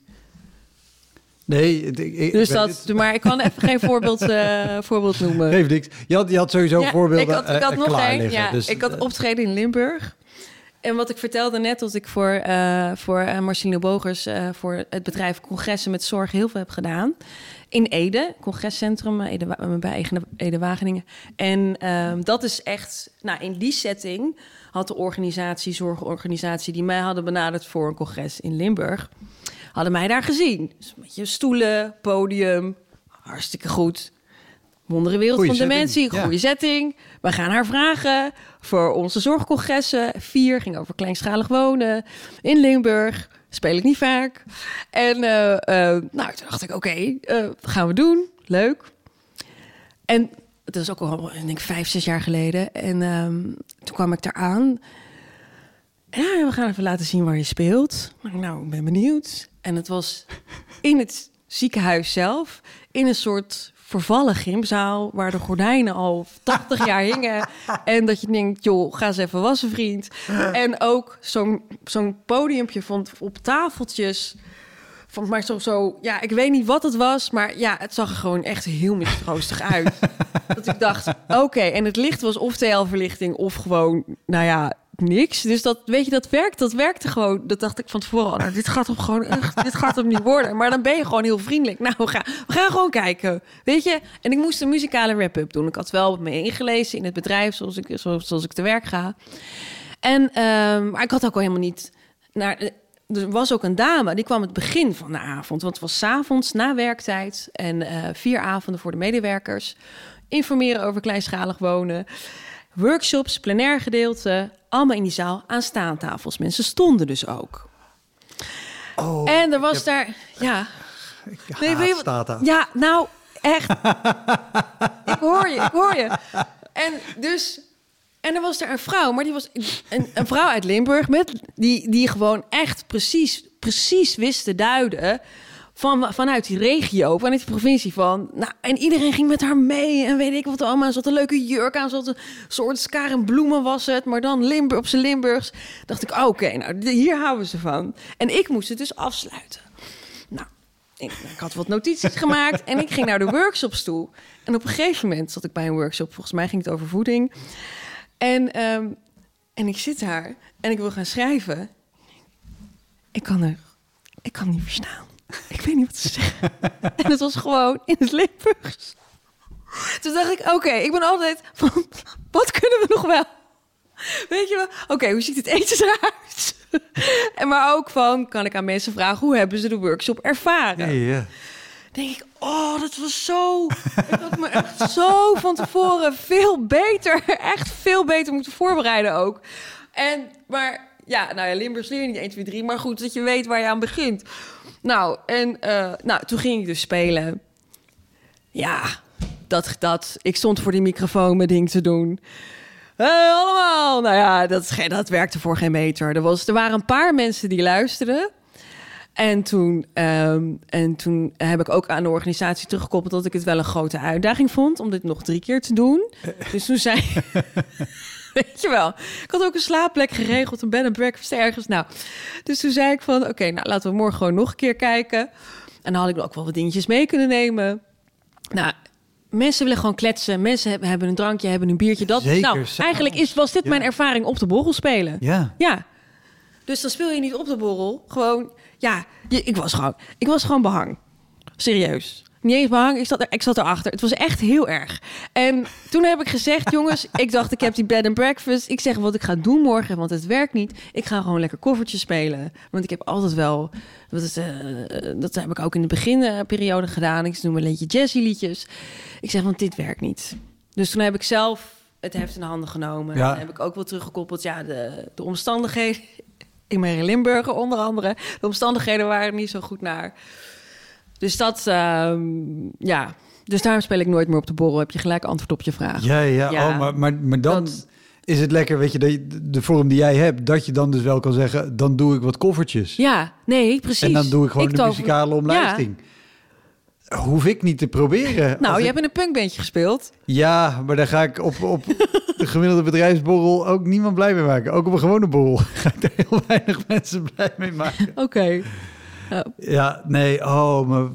Nee, ik, ik- Dus dat, maar ik kan even geen voorbeeld, eh, voorbeeld noemen. het. Geeft niks. Je had, je had sowieso Ja, voorbeelden Ik had, ik had eh, nog één. Ja, dus, ik had optreden in Limburg. En wat ik vertelde net, dat ik voor, eh voor eh, Marcelino Bogers... eh, voor het bedrijf Congressen met Zorg heel veel heb gedaan. In Ede, congrescentrum eh, Ede, Wa- bij Ede, Wageningen. En ehm, dat is echt... Nou, in die setting had de organisatie, zorgorganisatie... die mij hadden benaderd voor een congres in Limburg... hadden mij daar gezien. Dus een beetje stoelen, podium, hartstikke goed... Wonderenwereld Goeie van dementie, ja. goede setting. We gaan haar vragen voor onze zorgcongressen. Vier ging over kleinschalig wonen in Limburg. Speel ik niet vaak. En eh, eh, nou, toen dacht ik, oké, eh, gaan we doen. Leuk. En het is ook al, ik denk, vijf, zes jaar geleden. En ehm, toen kwam ik daar aan. Ja, we gaan even laten zien waar je speelt. Nou, ik ben benieuwd. En het was in het ziekenhuis zelf, in een soort vervallen gymzaal, waar de gordijnen al 80 jaar hingen. En dat je denkt, joh, ga eens even wassen, vriend. En ook zo'n zo'n podiumpje van op tafeltjes. Van, maar zo, zo, ja, ik weet niet wat het was, maar ja, het zag er gewoon echt heel mistroostig uit. dat ik dacht, oké, en het licht was of TL-verlichting of gewoon, nou ja, niks. Dus dat, weet je, dat werkt, dat werkte gewoon. Dat dacht ik van tevoren, al, nou, dit gaat hem gewoon echt, dit gaat hem niet worden. Maar dan ben je gewoon heel vriendelijk. Nou, we gaan, we gaan gewoon kijken, weet je. En ik moest een muzikale wrap-up doen. Ik had wel me ingelezen in het bedrijf, zoals ik, zoals, zoals ik te werk ga. En, ehm, maar ik had ook al helemaal niet naar. Er was ook een dame, die kwam het begin van de avond. Want het was 's avonds na werktijd. En eh, vier avonden voor de medewerkers. Informeren over kleinschalig wonen. Workshops, plenair gedeelte. Allemaal in die zaal aan staantafels. Mensen stonden dus ook. Oh, en er was daar... Ja, ik Nee, weet je daar. ja, nou, echt. ik hoor je, ik hoor je. En dus... En er was er een vrouw, maar die was een, een vrouw uit Limburg... Met, die, die gewoon echt precies, precies wist te duiden... Van, vanuit die regio, vanuit die provincie van... Nou, en iedereen ging met haar mee en weet ik wat allemaal. Ze had een leuke jurk aan, ze had een soort skaar en bloemen was het... maar dan Limburg, op zijn Limburgs. Dacht ik, oké, nou, hier houden ze van. En ik moest het dus afsluiten. Nou, ik, ik had wat notities gemaakt en ik ging naar de workshops toe. En op een gegeven moment zat ik bij een workshop, volgens mij ging het over voeding. En, ehm, en ik zit daar en ik wil gaan schrijven. Ik kan er, ik kan niet verstaan. Ik weet niet wat ze zeggen. En het was gewoon in het Limburgs. Toen dacht ik, oké, ik ben altijd van, wat kunnen we nog wel? Weet je wel? Oké, hoe ziet het eten eruit? en maar ook van, kan ik aan mensen vragen... hoe hebben ze de workshop ervaren? Denk ik, oh, dat was zo... ik had me echt zo van tevoren veel beter... echt veel beter moeten voorbereiden ook. En, maar ja, nou ja, Limburgs leer je niet 1, 2, 3... maar goed, dat je weet waar je aan begint. Nou, en eh, nou, toen ging ik dus spelen. Ja, dat, dat. Ik stond voor die microfoon mijn ding te doen. Hey, allemaal! Nou ja, dat, dat werkte voor geen meter. Er, was, er waren een paar mensen die luisterden. En toen, ehm, en toen heb ik ook aan de organisatie teruggekoppeld dat ik het wel een grote uitdaging vond om dit nog drie keer te doen. Dus toen zei. Weet je wel, ik had ook een slaapplek geregeld, een bed and breakfast ergens. Nou, dus toen zei ik van, oké, nou laten we morgen gewoon nog een keer kijken. En dan had ik ook wel wat dingetjes mee kunnen nemen. Nou, mensen willen gewoon kletsen. Mensen hebben, een drankje, hebben een biertje. Dat, Zeker, nou, eigenlijk is, was dit Ja. mijn ervaring op de borrel spelen. Ja. Ja. Dus dan speel je niet op de borrel. Gewoon, ja, je- ik was gewoon, ik was gewoon behang. Serieus. Niet eens behang, ik zat, er, ik zat erachter. Het was echt heel erg. En toen heb ik gezegd, jongens, ik dacht, ik heb die bed and breakfast. Ik zeg wat ik ga doen morgen, want het werkt niet. Ik ga gewoon lekker koffertjes spelen. Want ik heb altijd wel, dat, is, eh, dat heb ik ook in de beginperiode gedaan. Ik noem een beetje jazzy liedjes. Ik zeg, want dit werkt niet. Dus toen heb ik zelf het heft in de handen genomen. Ja. En heb ik ook wel teruggekoppeld, ja, de, de omstandigheden. Ik ben in Limburg onder andere. De omstandigheden waren niet zo goed naar. Dus dat, ehm, ja. Dus daarom speel ik nooit meer op de borrel. Heb je gelijk antwoord op je vraag. Ja, ja. Ja. Oh, maar, maar, maar dan Dat- is het lekker, weet je, dat je- de vorm die jij hebt, dat je dan dus wel kan zeggen, dan doe ik wat koffertjes. Ja, nee, precies. en dan doe ik gewoon de muzikale omlijsting. Hoef ik niet te proberen. Nou, je ik- hebt in een punkbandje gespeeld. Ja, maar daar ga ik op, op de gemiddelde bedrijfsborrel ook niemand blij mee maken. Ook op een gewone borrel ga ik daar heel weinig mensen blij mee maken. Oké. Ja, nee, oh, maar...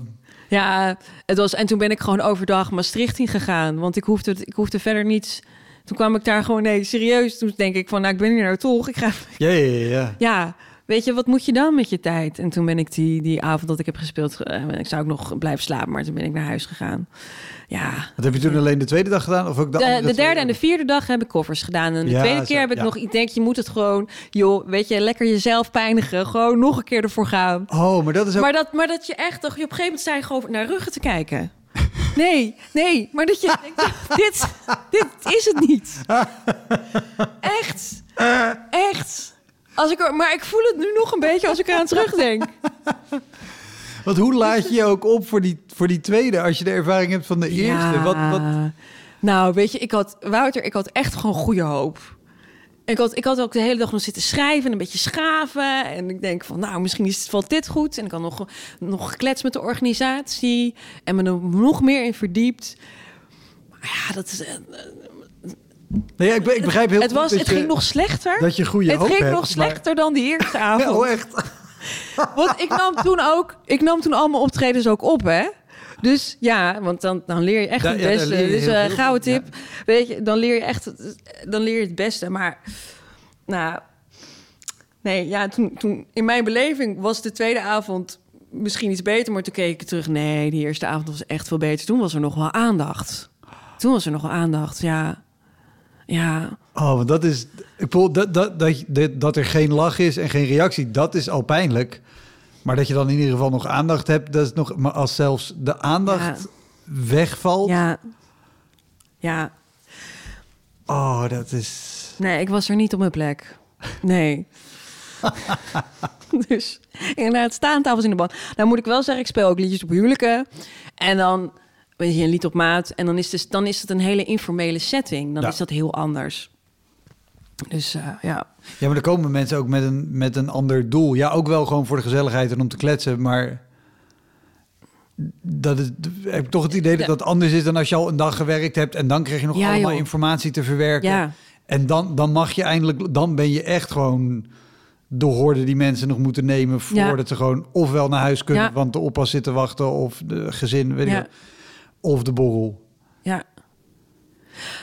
Ja, het was, en toen ben ik gewoon overdag Maastricht in gegaan. Want ik hoefde, ik hoefde verder niets. Toen kwam ik daar gewoon, nee, serieus. Toen denk ik van, nou, ik ben hier nou toch. Ik ga, Ja, ja, ja, ja. Weet je, wat moet je dan met je tijd? En toen ben ik die, die avond dat ik heb gespeeld, eh, ik zou ook nog blijven slapen, maar toen ben ik naar huis gegaan. Ja, Wat heb je toen alleen de tweede dag gedaan? Of ook de, de, de derde en de vierde dag heb ik koffers gedaan. En de Ja, tweede zo, keer heb ik ja. nog, ik denk, je moet het gewoon, joh, weet je, lekker jezelf pijnigen. Gewoon nog een keer ervoor gaan. Oh, maar dat is ook... Maar dat, maar dat je echt, dat je op een gegeven moment sta je gewoon naar ruggen te kijken. Nee, nee, maar dat je denkt, dit, dit is het niet. Echt, echt. Als ik er, maar ik voel het nu nog een beetje als ik eraan terugdenk. Want hoe laat je je ook op voor die, voor die tweede als je de ervaring hebt van de eerste? Wat, wat... Nou, weet je, ik had, Wouter, ik had echt gewoon goede hoop. Ik had, ik had ook de hele dag nog zitten schrijven en een beetje schaven. En ik denk van, nou, misschien is, valt dit goed. En ik had nog, nog gekletst met de organisatie. En me er nog meer in verdiept. Maar ja, dat is... Nee, ja, ik, ik begrijp heel het goed was, het je, ging nog slechter. dat je goede het ging hebt, nog maar- slechter dan die eerste avond. Ja, oh, echt? Want ik nam toen ook, ik nam toen allemaal optredens ook op, hè? Dus ja, want dan, dan leer je echt Ja, het ja, beste. dus eh veel, gouden ja. tip. Weet je, dan leer je echt dan leer je het beste. Maar nou, nee, ja, toen, toen in mijn beleving was de tweede avond misschien iets beter, maar toen keek ik terug. Nee, die eerste avond was echt veel beter. Toen was er nog wel aandacht. Toen was er nog wel aandacht, ja. Ja, Oh, want dat is... Ik bedoel, dat, dat, dat, dat er geen lach is en geen reactie, dat is al pijnlijk. Maar dat je dan in ieder geval nog aandacht hebt, dat is nog... Maar als zelfs de aandacht wegvalt... ja. Ja, Oh, dat is... Nee, ik was er niet op mijn plek. Nee. dus inderdaad, staantafels in de band. Nou moet ik wel zeggen, ik speel ook liedjes op huwelijken. En dan weet je, een lied op maat. En dan is, dus, dan is het een hele informele setting. Dan Ja. is dat heel anders. Dus eh, ja. Ja, maar er komen mensen ook met een, met een ander doel. Ja, ook wel gewoon voor de gezelligheid en om te kletsen, maar... Dat is, heb ik toch het idee dat dat anders is dan als je al een dag gewerkt hebt... en dan krijg je nog Ja, allemaal joh. informatie te verwerken. Ja. En dan, dan mag je eindelijk... Dan ben je echt gewoon de hoorde die mensen nog moeten nemen... voordat Ja. ze gewoon ofwel naar huis kunnen... Want de oppas zit te wachten of de gezin, weet wat. Of de borrel. Ja.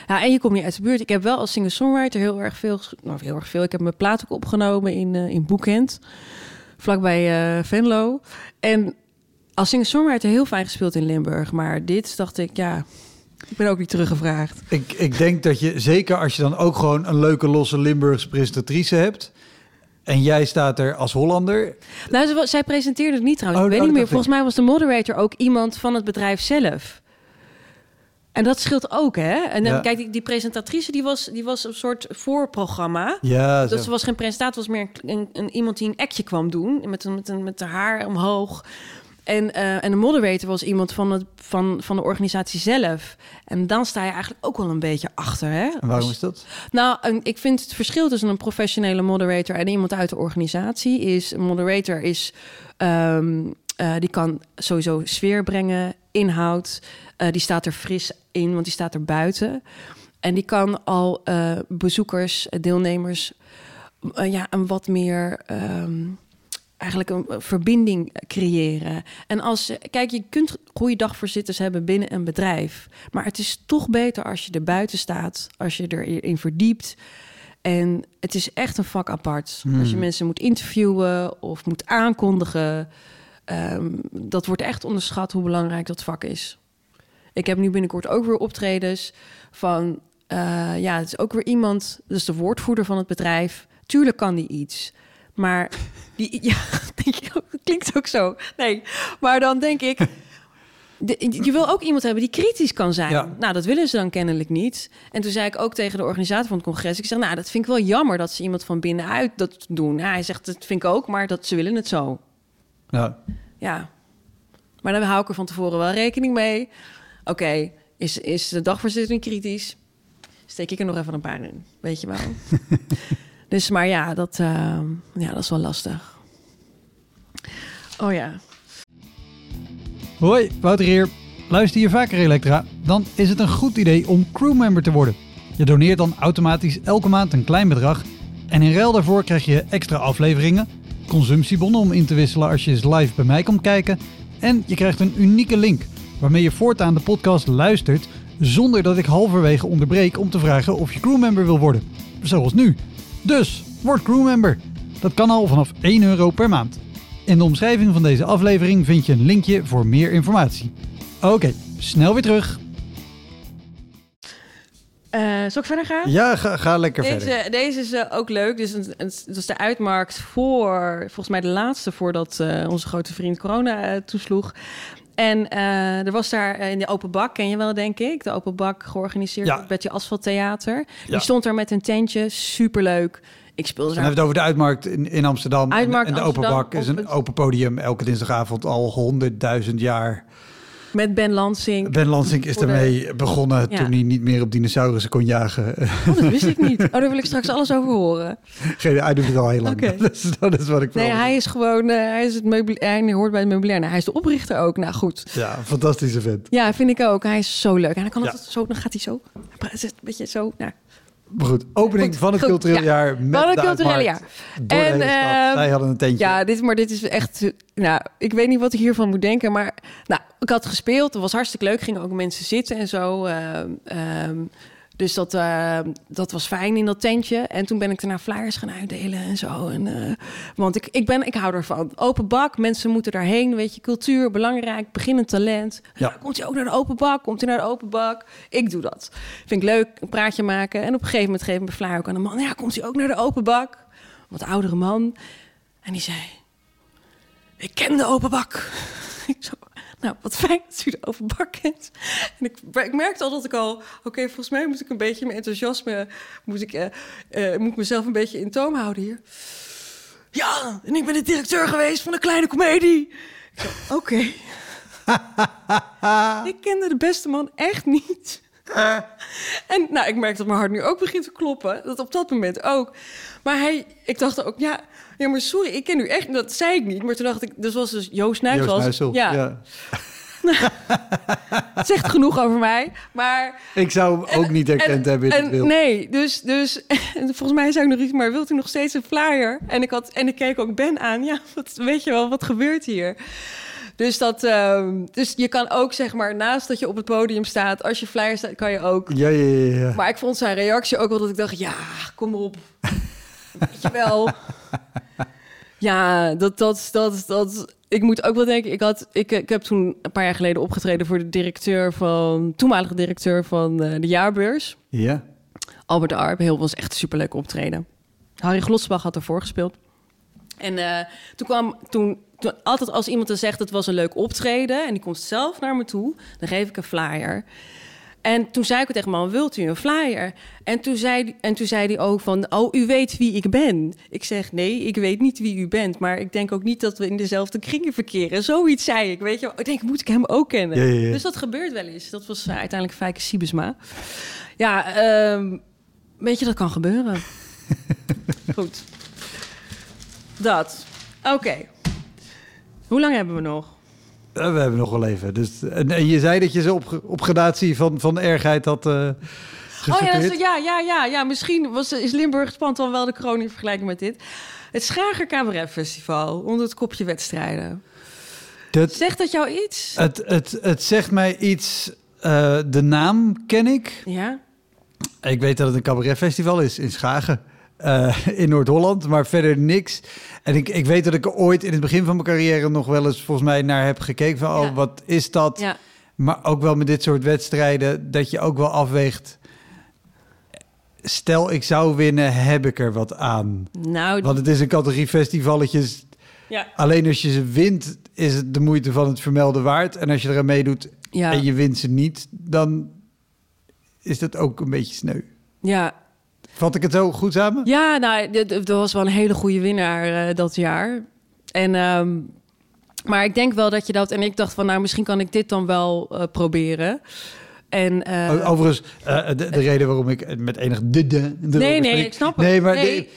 Ja, en je komt niet uit de buurt. Ik heb wel als singer-songwriter heel erg veel... Nou, heel erg veel. Ik heb mijn plaat ook opgenomen in, eh in Boekend. Vlakbij eh Venlo. En als singer-songwriter heel fijn gespeeld in Limburg. Maar dit dacht ik, ja... Ik ben ook niet teruggevraagd. Ik, ik denk dat je, zeker als je dan ook gewoon een leuke losse Limburgse presentatrice hebt... en jij staat er als Hollander... Nou, zij presenteerde het niet trouwens. Oh, ik weet oh, niet meer. Volgens mij was de moderator ook iemand van het bedrijf zelf. En dat scheelt ook, hè? En dan, Ja. kijk, die, die presentatrice die was, die was een soort voorprogramma. Ja, Dus ze was geen presentator, was meer een, een, een- iemand die een actje kwam doen. Met, een, met, een, met haar haar omhoog. En, eh, en de moderator was iemand van, het, van, van de organisatie zelf. En dan sta je eigenlijk ook wel een beetje achter. Hè? En waarom is dat? Nou, ik vind het verschil tussen een professionele moderator en iemand uit de organisatie is: een moderator is. ehm, eh, die kan sowieso sfeer brengen, inhoud. Eh, die staat er fris in, want die staat er buiten. En die kan al eh, bezoekers, deelnemers, ja, een wat meer. ehm, eigenlijk een verbinding creëren. En als kijk, je kunt goede dagvoorzitters hebben binnen een bedrijf, maar het is toch beter als je er buiten staat, als je erin verdiept. En het is echt een vak apart. Als je mensen moet interviewen of moet aankondigen, ehm, dat wordt echt onderschat hoe belangrijk dat vak is. Ik heb nu binnenkort ook weer optredens van, eh, ja, het is ook weer iemand, dus de woordvoerder van het bedrijf. Tuurlijk kan die iets, maar die, ja, klinkt ook zo. Nee, maar dan denk ik, de- je wil ook iemand hebben die kritisch kan zijn. Ja. Nou, dat willen ze dan kennelijk niet. En toen zei ik ook tegen de organisator van het congres, ik zeg, nou, dat vind ik wel jammer dat ze iemand van binnenuit dat doen. Nou, hij zegt, dat vind ik ook, maar dat ze willen het zo. Ja. Ja. Maar dan hou ik er van tevoren wel rekening mee. Oké, is, is de dagvoorzitting kritisch? Steek ik er nog even een paar in, weet je wel. dus, maar ja dat, eh, ja, dat is wel lastig. Oh ja. Hoi, Wouter hier. Luister je vaker Elektra? Dan is het een goed idee om crewmember te worden. Je doneert dan automatisch elke maand een klein bedrag. En in ruil daarvoor krijg je extra afleveringen, consumptiebonnen om in te wisselen als je eens live bij mij komt kijken. En je krijgt een unieke link waarmee je voortaan de podcast luistert zonder dat ik halverwege onderbreek om te vragen of je crewmember wil worden. Zoals nu. Dus, word crewmember. Dat kan al vanaf 1 euro per maand. In de omschrijving van deze aflevering vind je een linkje voor meer informatie. Oké, snel weer terug. Eh zal ik verder gaan? Ja, ga, ga lekker Deze, verder. deze is eh, ook leuk. Dus het, het was de uitmarkt voor, volgens mij de laatste voordat eh, onze grote vriend corona toesloeg. En er was daar in de open bak, ken je wel denk ik, de open bak georganiseerd Ja. het. Ja. Die stond daar met een tentje, superleuk. Ik speelde daar hebben het over de uitmarkt in, in Amsterdam. Uitmarkt en, en de open bak is een open podium elke dinsdagavond al honderdduizend jaar. Met Ben Lansing. Ben Lansing is de- ermee begonnen Ja. toen hij niet meer op dinosaurussen kon jagen. Oh, dat wist ik niet. Oh, daar wil ik straks alles over horen. Geen, hij doet het al heel lang. Dat, is, dat is wat ik Nee, vooral- hij is gewoon, eh, hij is het meubilair, hij hoort bij het meubilair. Nou, hij is de oprichter ook. Nou goed. Ja, fantastische vent. Ja, vind ik ook. Hij is zo leuk. En dan kan Ja. het zo, dan gaat hij zo. Hij praat- een beetje zo. Nou, Maar goed, opening Goed, van het goed, cultureel ja. jaar met Van het uitmarkt Door En, stad. ehm, hadden een tentje. ja, dit, maar dit is echt. Nou, ik weet niet wat ik hiervan moet denken. Maar nou, ik had gespeeld. Het was hartstikke leuk. Gingen ook mensen zitten en zo. ehm, dus dat, ehm, dat was fijn in dat tentje. En toen ben ik daarna flyers gaan uitdelen en zo. En, eh, want ik, ik, ben, ik hou ervan. Open bak, mensen moeten daarheen. Weet je, cultuur, belangrijk, beginnend talent. Ja. Komt hij ook naar de open bak? Komt hij naar de open bak? Ik doe dat. Vind ik leuk, een praatje maken. En op een gegeven moment geef ik mijn flyer ook aan een man. Ja, komt hij ook naar de open bak? Wat oudere man. En die zei... Ik ken de open bak. Ik zo, nou, wat fijn dat u de open bak kent. En ik, ik merkte al dat ik al... Oké, volgens mij moet ik een beetje mijn enthousiasme... Moet ik, eh, eh, moet ik mezelf een beetje in toom houden hier. Ja, en ik ben de directeur geweest van een kleine komedie. Oké. ik kende de beste man echt niet. En nou, ik merk dat mijn hart nu ook begint te kloppen. Dat op dat moment ook. Maar hij, ik dacht ook, ja, ja, maar sorry, ik ken u echt. Dat zei ik niet. Maar toen dacht ik, dus was dus Joost Nijs. Joost was, Nuissel. Ja, Ja. het zegt genoeg over mij. Maar Ik zou hem ook niet herkend en- hebben in het beeld. Nee, dus, dus en volgens mij zei ik nog iets, maar wilt u nog steeds een flyer? En ik, had, en ik keek ook Ben aan. Ja, wat, weet je wel, wat gebeurt hier? Dus, dat, ehm, dus je kan ook, zeg maar, naast dat je op het podium staat... als je flyer staat, kan je ook... Ja, ja, ja. ja. Maar ik vond zijn reactie ook wel dat ik dacht... ja, kom op. Weet je wel. Ja, dat, dat, dat, dat... Ik moet ook wel denken... Ik, had, ik, ik heb toen een paar jaar geleden opgetreden... voor de directeur van... toenmalige directeur van eh, de jaarbeurs... Ja. Albert Arp. Heel was echt een superleuk optreden. Harry Glotsbach had ervoor gespeeld. En eh, toen kwam toen, toen altijd als iemand dan zegt het was een leuk optreden en die komt zelf naar me toe, dan geef ik een flyer. En toen zei ik tegen man, wilt u een flyer? En toen zei, en toen zei hij ook van, oh, u weet wie ik ben. Ik zeg, nee, ik weet niet wie u bent. Maar ik denk ook niet dat we in dezelfde kringen verkeren. Zoiets zei ik, weet je. Ik denk, moet ik hem ook kennen? Ja, ja, ja. Dus dat gebeurt wel eens. Dat was uiteindelijk Fijke Siebesma. Ja, ehm, weet je, dat kan gebeuren. Goed. Dat. Oké. Hoe lang hebben we nog? We hebben nog wel even. Dus, en, je zei dat je ze op, op gradatie van, van ergheid had eh Oh ja, is- ja, ja, ja, ja. Misschien was, is Limburg spant dan wel de kroon in vergelijking met dit. Het Schager Cabaret Festival onder het kopje wedstrijden. Dat, Zegt dat jou iets? het, het, het zegt mij iets... eh, de naam ken ik. Ja? Ik weet dat het een cabaretfestival is in Schagen. Eh, in Noord-Holland, maar verder niks. En ik, ik weet dat ik er ooit in het begin van mijn carrière nog wel eens volgens mij naar heb gekeken van, oh, wat is dat? Maar ook wel met dit soort wedstrijden, dat je ook wel afweegt. Stel, ik zou winnen, heb ik er wat aan? Nou, Want het is een categorie festivalletjes. ja. Alleen als je ze wint, is het de moeite van het vermelden waard. En als je eraan meedoet Ja. en je wint ze niet, dan is dat ook een beetje sneu. Ja. Vat ik het zo goed samen? Ja, nou, er was wel een hele goede winnaar eh, dat jaar. En, ehm, maar ik denk wel dat je dat... En ik dacht van, nou, misschien kan ik dit dan wel eh, proberen. En, uh, O- Overigens, uh, de, de reden waarom ik met enig de, de, de nee, nee, ik snap het. Nee, maar nee,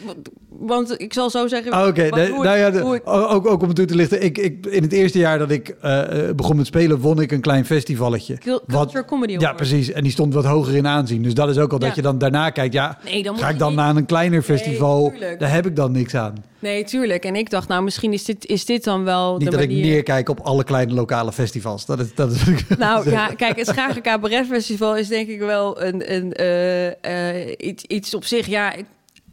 want ik zal zo zeggen. Ah, Oké, okay, nou ja, de, ik... ook, ook om het toe te lichten. Ik, ik, in het eerste jaar dat ik uh, begon met spelen, won ik een klein festivalletje. Culture wat, Comedy Ja, precies. En die stond wat hoger in aanzien. Dus dat is ook al ja. dat je dan daarna kijkt. Ja, nee, dan ga ik dan niet... naar een kleiner festival? Nee, daar heb ik dan niks aan. Nee, tuurlijk. En ik dacht, nou, misschien is dit, is dit dan wel. Niet de dat manier... ik neerkijk op alle kleine lokale festivals. Dat is, dat is nou ja, kijk, het Schagen Cabaret Festival is denk ik wel een, een, uh, uh, iets, iets op zich. Ja,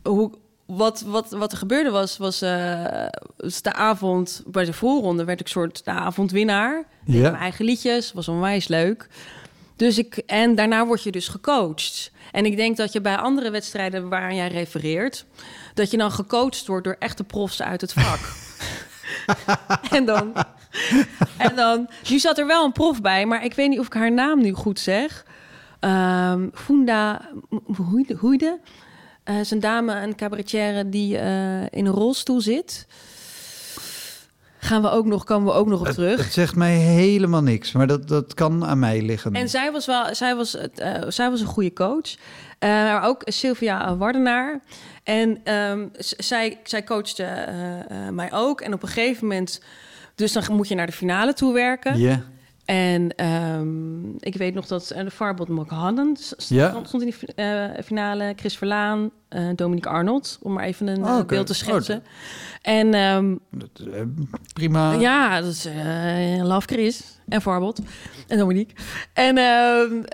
hoe, wat, wat, wat er gebeurde was, was uh, de avond bij de voorronde werd ik soort de avondwinnaar. Ja. Mijn eigen liedjes, was onwijs leuk. Dus ik, en daarna word je dus gecoacht. En ik denk dat je bij andere wedstrijden waar jij refereert, dat je dan gecoacht wordt door echte profs uit het vak. en dan. En dan. Nu zat er wel een prof bij, maar ik weet niet of ik haar naam nu goed zeg. Um, Funda Hoeide. Uh, is een dame, een cabaretière die uh, in een rolstoel zit. Gaan we ook nog, komen we ook nog op terug. Het zegt mij helemaal niks, maar dat, dat kan aan mij liggen. En zij was wel, zij was, uh, zij was een goede coach. Maar ook Sylvia Wardenaar. En um, zij, zij coachte mij ook. En op een gegeven moment, dus dan moet je naar de finale toe werken. Ja. Yeah. En um, ik weet nog dat uh, de Farbot ja. stond, in die uh, finale. Chris Verlaan, uh, Dominique Arnold, om maar even een oh, okay. beeld te schetsen. Oh, en um, dat, prima. Ja, dat is Love Chris en Farbot en Dominique. En, um,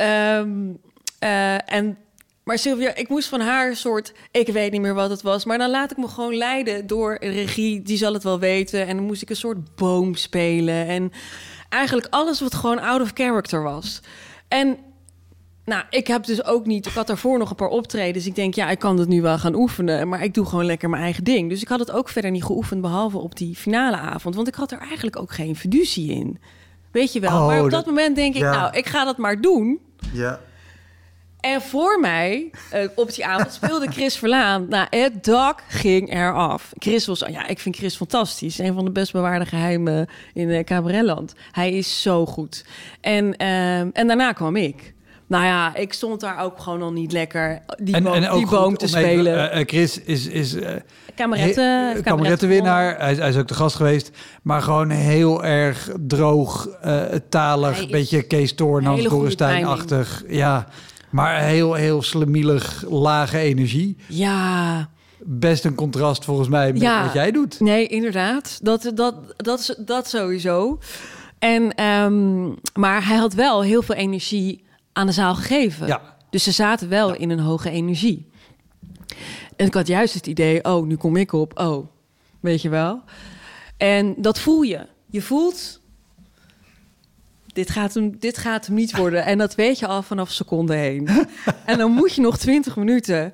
en maar Sylvia, ik moest van haar soort, ik weet niet meer wat het was, maar dan laat ik me gewoon leiden door regie, die zal het wel weten. En dan moest ik een soort boom spelen en eigenlijk alles wat gewoon out of character was. En nou, ik heb dus ook niet, ik had daarvoor nog een paar optredens. Ik denk, ja, ik kan het nu wel gaan oefenen, maar ik doe gewoon lekker mijn eigen ding. Dus ik had het ook verder niet geoefend, behalve op die finale avond, want ik had er eigenlijk ook geen fiducie in. Weet je wel, Oh, maar op dat, dat- moment denk ik, ja. nou, ik ga dat maar doen. Ja. En voor mij, eh, op die avond, speelde Chris Verlaan. Nou, het dak ging eraf. Chris was, ja, ik vind Chris fantastisch. Een van de best bewaarde geheimen in uh, Cabaretland. Hij is zo goed. En, ehm, en daarna kwam ik. Nou ja, ik stond daar ook gewoon al niet lekker die, boom, die boom te even, spelen. eh, eh, Chris is, is eh, Kameretten, he- kamerettenwinnaar. Hij, is- hij is ook de gast geweest. Maar gewoon heel erg droog, talig. Hij beetje Kees Toornans, hele goede Dorrestein-achtig. Ja, maar heel, heel slemielig, lage energie. Ja, Best een contrast volgens mij met Ja. wat jij doet. Nee, inderdaad. Dat, dat, dat, dat sowieso. En, ehm, maar hij had wel heel veel energie aan de zaal gegeven. Ja. Dus ze zaten wel in een hoge energie. En ik had juist het idee, oh, nu kom ik op. Oh, weet je wel. En dat voel je. Je voelt, dit gaat hem, dit gaat hem niet worden. En dat weet je al vanaf seconde heen. en dan moet je nog 20 minuten.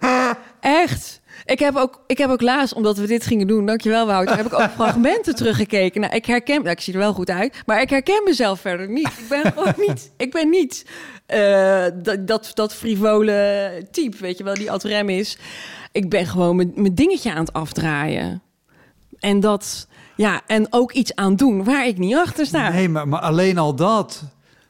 Echt. Ik heb, ook, ik heb ook laatst, omdat we dit gingen doen, dankjewel Wouter, heb ik ook fragmenten teruggekeken. Nou, ik herken, nou, ik zie er wel goed uit, maar ik herken mezelf verder niet. Ik ben gewoon niet, ik ben niet eh, dat, dat, dat frivole type, weet je wel, die ad rem is. Ik ben gewoon mijn, mijn dingetje aan het afdraaien. En dat, ja, en ook iets aan doen waar ik niet achter sta. Nee, maar, maar alleen al dat,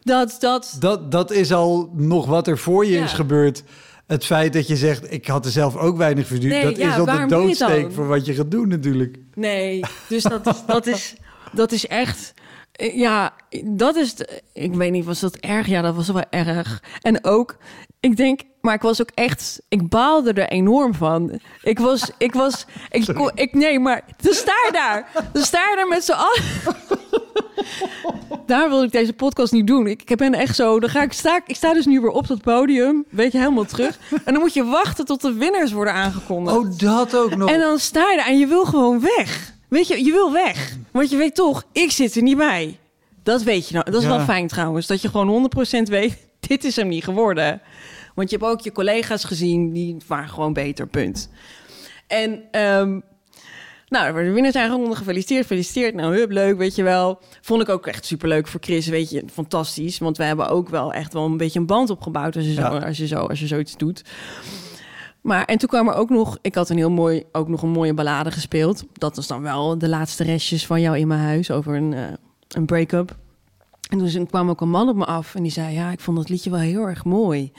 Dat, dat, dat, dat is al nog wat er voor je Ja. is gebeurd. Het feit dat je zegt, ik had er zelf ook weinig. Nee, dat ja, is al de doodsteek voor wat je gaat doen natuurlijk. Nee, dus dat is, dat is, dat is echt. Ja, dat is. de- ik weet niet, was dat erg? Ja, dat was wel erg. En ook, ik denk, maar ik was ook echt. Ik baalde er enorm van. Ik was, ik was, ik, kon, ik nee, maar de staar daar, de staar daar met z'n allen. Daar wil ik deze podcast niet doen. Ik, ik ben echt zo. Dan ga ik sta, ik sta dus nu weer op dat podium, weet je helemaal terug. En dan moet je wachten tot de winnaars worden aangekondigd. Oh, dat ook nog. En dan sta je daar en je wil gewoon weg. Weet je, je wil weg. Want je weet toch, ik zit er niet bij. Dat weet je nou. Dat is Ja. wel fijn trouwens. Dat je gewoon 100% weet, dit is hem niet geworden. Want je hebt ook je collega's gezien, die waren gewoon beter, punt. En ehm, nou, werden winnaars aangekondigd, gefeliciteerd, gefeliciteerd. Nou, hup, leuk, weet je wel. Vond ik ook echt superleuk voor Chris, weet je, fantastisch. Want we hebben ook wel echt wel een beetje een band opgebouwd als je, zo, Ja. als je, zo, als je zoiets doet. Maar en toen kwam er ook nog, ik had een heel mooi, ook nog een mooie ballade gespeeld. Dat was dan wel de laatste restjes van jou in mijn huis over een, eh, een break-up. En toen kwam ook een man op me af en die zei: Ja, ik vond dat liedje wel heel erg mooi.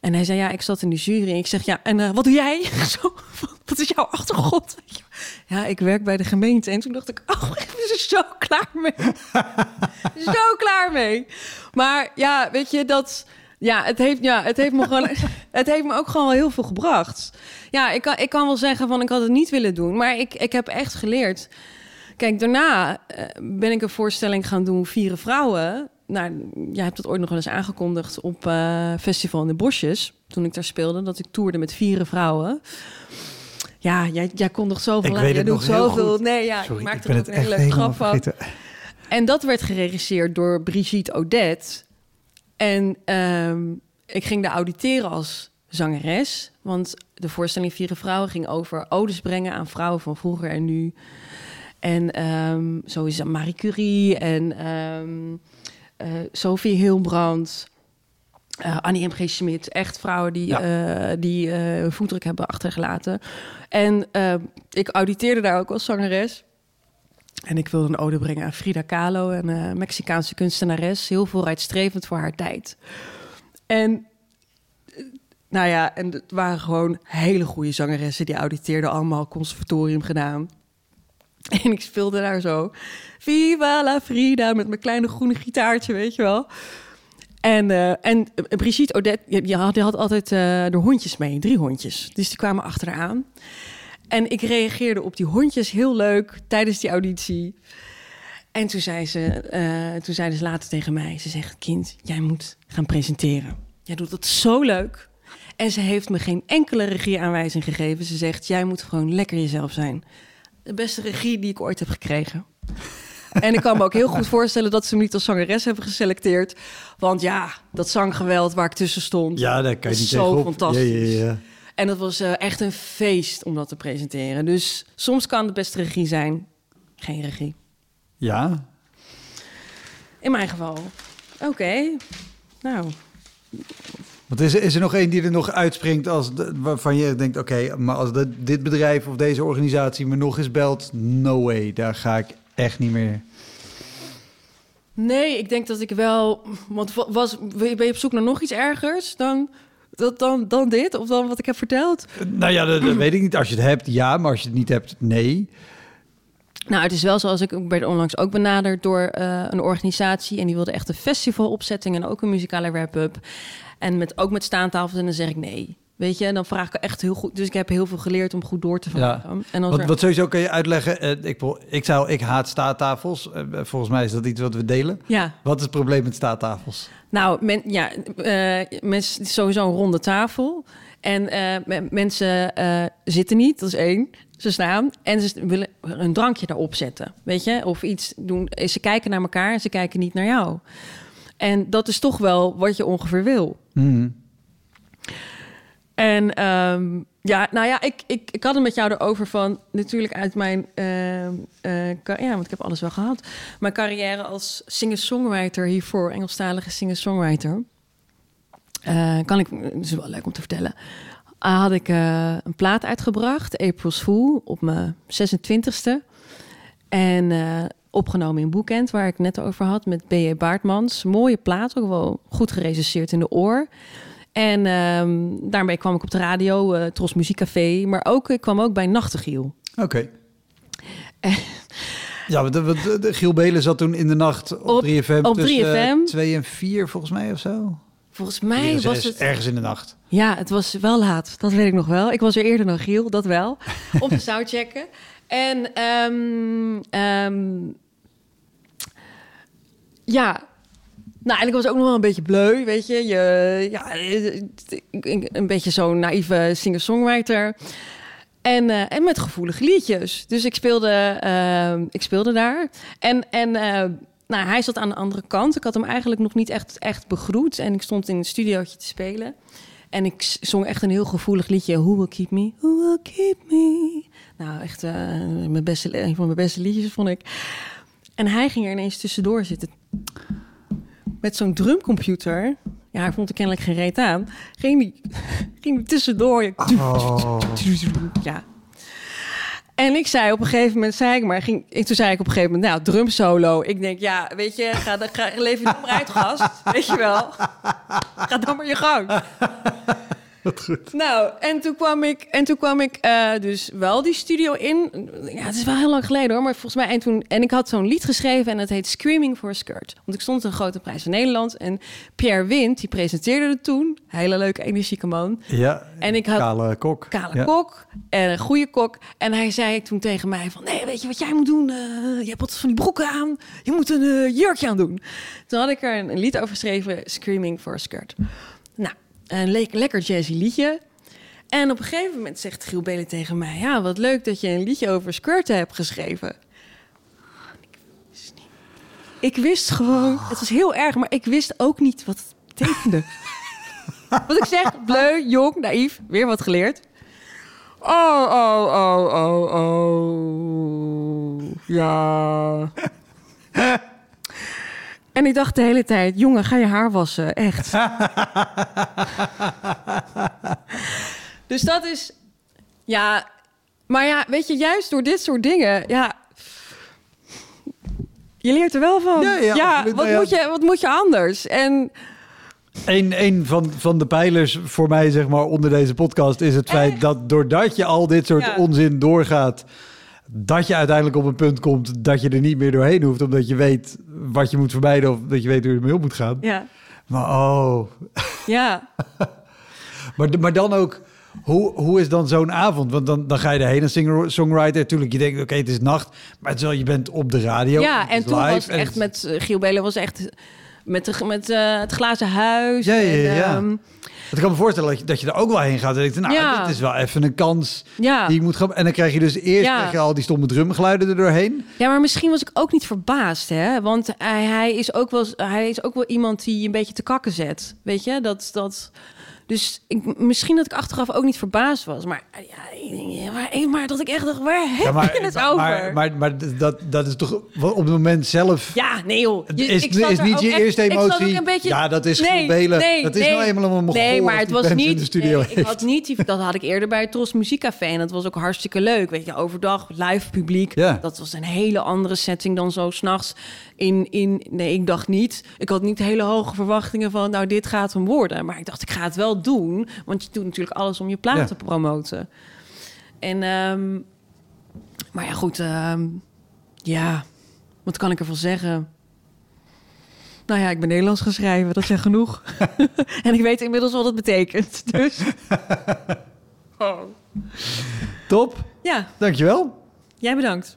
En hij zei: Ja, ik zat in de jury. En ik zeg: Ja, en eh, wat doe jij? Zo, wat is jouw achtergrond? Ja, ik werk bij de gemeente. En toen dacht ik: Oh, ik ben zo klaar mee. zo klaar mee. Maar ja, weet je dat. Ja, het heeft, ja, het heeft me gewoon. het heeft me ook gewoon wel heel veel gebracht. Ja, ik kan, ik kan wel zeggen van ik had het niet willen doen. Maar ik, ik heb echt geleerd. Kijk, daarna eh, ben ik een voorstelling gaan doen, Vieren Vrouwen. Nou, jij hebt dat ooit nog wel eens aangekondigd op uh, Festival in de Bosjes. Toen ik daar speelde, dat ik toerde met Vieren Vrouwen. Ja, jij, jij kondigt zoveel ik aan. Jij doet zoveel. goed. Nee, ja, Sorry, ik maakte er ook het een hele grap van. En dat werd geregisseerd door Brigitte Odette. En ehm, ik ging daar auditeren als zangeres. Want de voorstelling Vieren Vrouwen ging over odes brengen aan vrouwen van vroeger en nu. En ehm, zo is Marie Curie en ehm, eh, Sophie Hilbrand. eh, Annie M.G. Schmidt, echt vrouwen die, eh, die eh, voetdruk hebben achtergelaten. En ik auditeerde daar ook als zangeres. En ik wilde een ode brengen aan Frida Kahlo, een eh, Mexicaanse kunstenares. Heel vooruitstrevend voor haar tijd. En eh, nou ja, en het waren gewoon hele goede zangeressen. Die auditeerden allemaal conservatorium gedaan. En ik speelde daar zo. Viva la Frida met mijn kleine groene gitaartje, weet je wel. En, eh, en Brigitte Odette, die had, die had altijd eh de hondjes mee, drie hondjes. Dus die kwamen achteraan. En ik reageerde op die hondjes heel leuk tijdens die auditie. En toen, zei ze, eh, toen zeiden ze later tegen mij, ze zegt, kind, jij moet gaan presenteren. Jij doet dat zo leuk. En ze heeft me geen enkele regieaanwijzing gegeven. Ze zegt, jij moet gewoon lekker jezelf zijn. De beste regie die ik ooit heb gekregen. En ik kan me ook heel goed voorstellen dat ze me niet als zangeres hebben geselecteerd. Want ja, dat zanggeweld waar ik tussen stond. Ja, daar kan je niet zo tegenop. fantastisch. Ja, ja, ja. En dat was eh, echt een feest om dat te presenteren. Dus soms kan de beste regie zijn geen regie. ja, In mijn geval. Oké. Nou, Want is, er- is er nog één die er nog uitspringt als de- waarvan je denkt: oké, maar als de- dit bedrijf of deze organisatie me nog eens belt, no way, daar ga ik echt niet meer. nee, ik denk dat ik wel... Want wa- was, ben je op zoek naar nog iets ergers dan, dat- dan, dan dit? Of dan wat ik heb verteld? Nou ja, dat, dat weet ik niet. Als je het hebt, ja, maar als je het niet hebt, nee. Nou, het is wel zoals ik ik werd onlangs ook benaderd door eh, een organisatie. En die wilde echt een festival opzetten en ook een muzikale wrap-up. En met, ook met staantafels. En dan zeg ik nee. Weet je, en dan vraag ik echt heel goed. Dus ik heb heel veel geleerd om goed door te vragen. En als Wat, er- wat sowieso kan je uitleggen. eh, ik, ik, zou, ik haat staattafels. Eh, volgens mij is dat iets wat we delen. Ja, Wat is het probleem met staattafels? nou, men, ja, eh mensen, sowieso een ronde tafel. En me- mensen zitten niet, dat is één. Ze staan en ze willen een drankje daarop zetten. Weet je, of iets doen. Ze kijken naar elkaar en ze kijken niet naar jou. En dat is toch wel wat je ongeveer wil. Mhm. En ehm, ja, nou ja, ik, ik, ik had het met jou erover van natuurlijk uit mijn, ehm, eh, ja, want ik heb alles wel gehad. Mijn carrière als singer-songwriter hiervoor, Engelstalige singer-songwriter. Eh, kan ik, het is wel leuk om te vertellen. Ah, had ik eh, een plaat uitgebracht, April's Fool, op mijn 26e. En eh, opgenomen in Boekend, waar ik net over had, met B.J. Baartmans. Mooie plaat, ook wel goed gerecenseerd in de oor. En ehm, daarmee kwam ik op de radio, eh Tros Muziekcafé. Maar ook, ik kwam ook bij Nachtegiel. Oké. Eh. Ja, de, de- de Giel Belen zat toen in de nacht op, Op- 3FM op tussen 3FM. 2 en 4 volgens mij of zo. Volgens mij was zes, het... Ergens in de nacht. Ja, het was wel laat. Dat weet ik nog wel. Ik was er eerder dan Giel, dat wel. Om te soundchecken. En ehm, ehm, ja, nou, en ik was ook nog wel een beetje bleu, weet je. je ja, een beetje zo'n naïeve singer-songwriter. En, eh, en met gevoelige liedjes. Dus ik speelde, ehm, ik speelde daar. En, en eh, nou, hij zat aan de andere kant. Ik had hem eigenlijk nog niet echt, echt begroet. En ik stond in het studiootje te spelen. En ik zong echt een heel gevoelig liedje. Who will keep me? Who will keep me? Nou, echt eh, mijn beste, een van mijn beste liedjes, vond ik. En hij ging er ineens tussendoor zitten. Met zo'n drumcomputer. Ja, hij vond er kennelijk geen reet aan. Ging die, ging die tussendoor. Oh. Ja. En ik zei op een gegeven moment, zei ik maar, ging, ik, toen zei ik op een gegeven moment, nou, drum solo. Ik denk, ja, weet je, ga, ga leef je dan maar uit, gast. Weet je wel. Ga dan maar je gang. Wat goed. Nou, en toen kwam ik, en toen kwam ik eh, dus wel die studio in. Ja, het is wel heel lang geleden hoor, maar volgens mij. En, toen, en ik had zo'n lied geschreven en het heet Screaming for a Skirt. Want ik stond een grote prijs van Nederland. En Pierre Wind, die presenteerde het toen. Hele leuke, energieke man. Ja, En ik had- kale kok. Kale Ja. kok en een goede kok. En hij zei toen tegen mij van... nee, weet je wat jij moet doen? Eh, je hebt wat van die broeken aan. Je moet een eh, jurkje aan doen. Toen had ik er een, een lied over geschreven. Screaming for a Skirt. Een le- lekker jazzy liedje. En op een gegeven moment zegt Giel Belen tegen mij... ja, wat leuk dat je een liedje over skirten hebt geschreven. Ik wist niet. Ik wist gewoon... Het was heel erg, maar ik wist ook niet wat het betekende. Wat ik zeg, bleu, jong, naïef, weer wat geleerd. Oh, oh, oh, oh, oh. Ja. En ik dacht de hele tijd, jongen, ga je haar wassen, echt. dus dat is, ja, maar ja, weet je, juist door dit soort dingen, ja, je leert er wel van. Ja, ja, absoluut. wat, Nou ja. moet je, wat moet je anders? En Een, een van, van de pijlers voor mij, zeg maar, onder deze podcast is het feit dat doordat je al dit soort onzin doorgaat, dat je uiteindelijk op een punt komt dat je er niet meer doorheen hoeft, omdat je weet wat je moet vermijden of dat je weet hoe je ermee om moet gaan. ja, Maar oh, ja. maar, maar dan ook, hoe, hoe is dan zo'n avond? Want dan, dan ga je erheen als singer-songwriter. Natuurlijk, je denkt, oké, het is nacht, maar het is wel, je bent op de radio. Ja, en toen live was het en echt met uh, Giel Belen was echt met, de, met uh, het glazen huis. Ja, ja, ja, ehm, Ik kan me voorstellen dat je, dat je er ook wel heen gaat. En denkt, nou, Ja. dit is wel even een kans ja. die ik moet gaan. En dan krijg je dus eerst Ja. krijg je al die stomme drumgeluiden er doorheen. ja, maar misschien was ik ook niet verbaasd, hè? Want hij, hij is ook wel, hij is ook wel iemand die een beetje te kakken zet, weet je? Dat, dat, dus ik, misschien dat ik achteraf ook niet verbaasd was, maar ja, maar, maar dat ik echt dacht, waar heb Ja, maar, je het maar, over? maar, maar, maar dat, dat is toch op het moment zelf. ja, nee joh. Het Je- is, ik niet je echt- eerste ik emotie. een beetje- Ja, dat is Nee, nee, Belen. nee, dat is nee. nou eenmaal een mogol Nee, maar het was niet. in de studio nee, ik had niet die, dat had ik eerder bij het Tros Muziekcafé en dat was ook hartstikke leuk. Weet je, overdag live publiek. Ja. Dat was een hele andere setting dan zo s'nachts in, in. Nee, ik dacht niet. Ik had niet hele hoge verwachtingen van. Nou, dit gaat hem worden. Maar ik dacht, ik ga het wel doen, want je doet natuurlijk alles om je plaat Ja. te promoten. En, ehm, maar ja, goed. ehm, ja, wat kan ik ervan zeggen? Nou ja, ik ben Nederlands geschreven, dat zegt genoeg. en ik weet inmiddels wat het betekent. Dus oh. Top, ja, dankjewel. jij bedankt.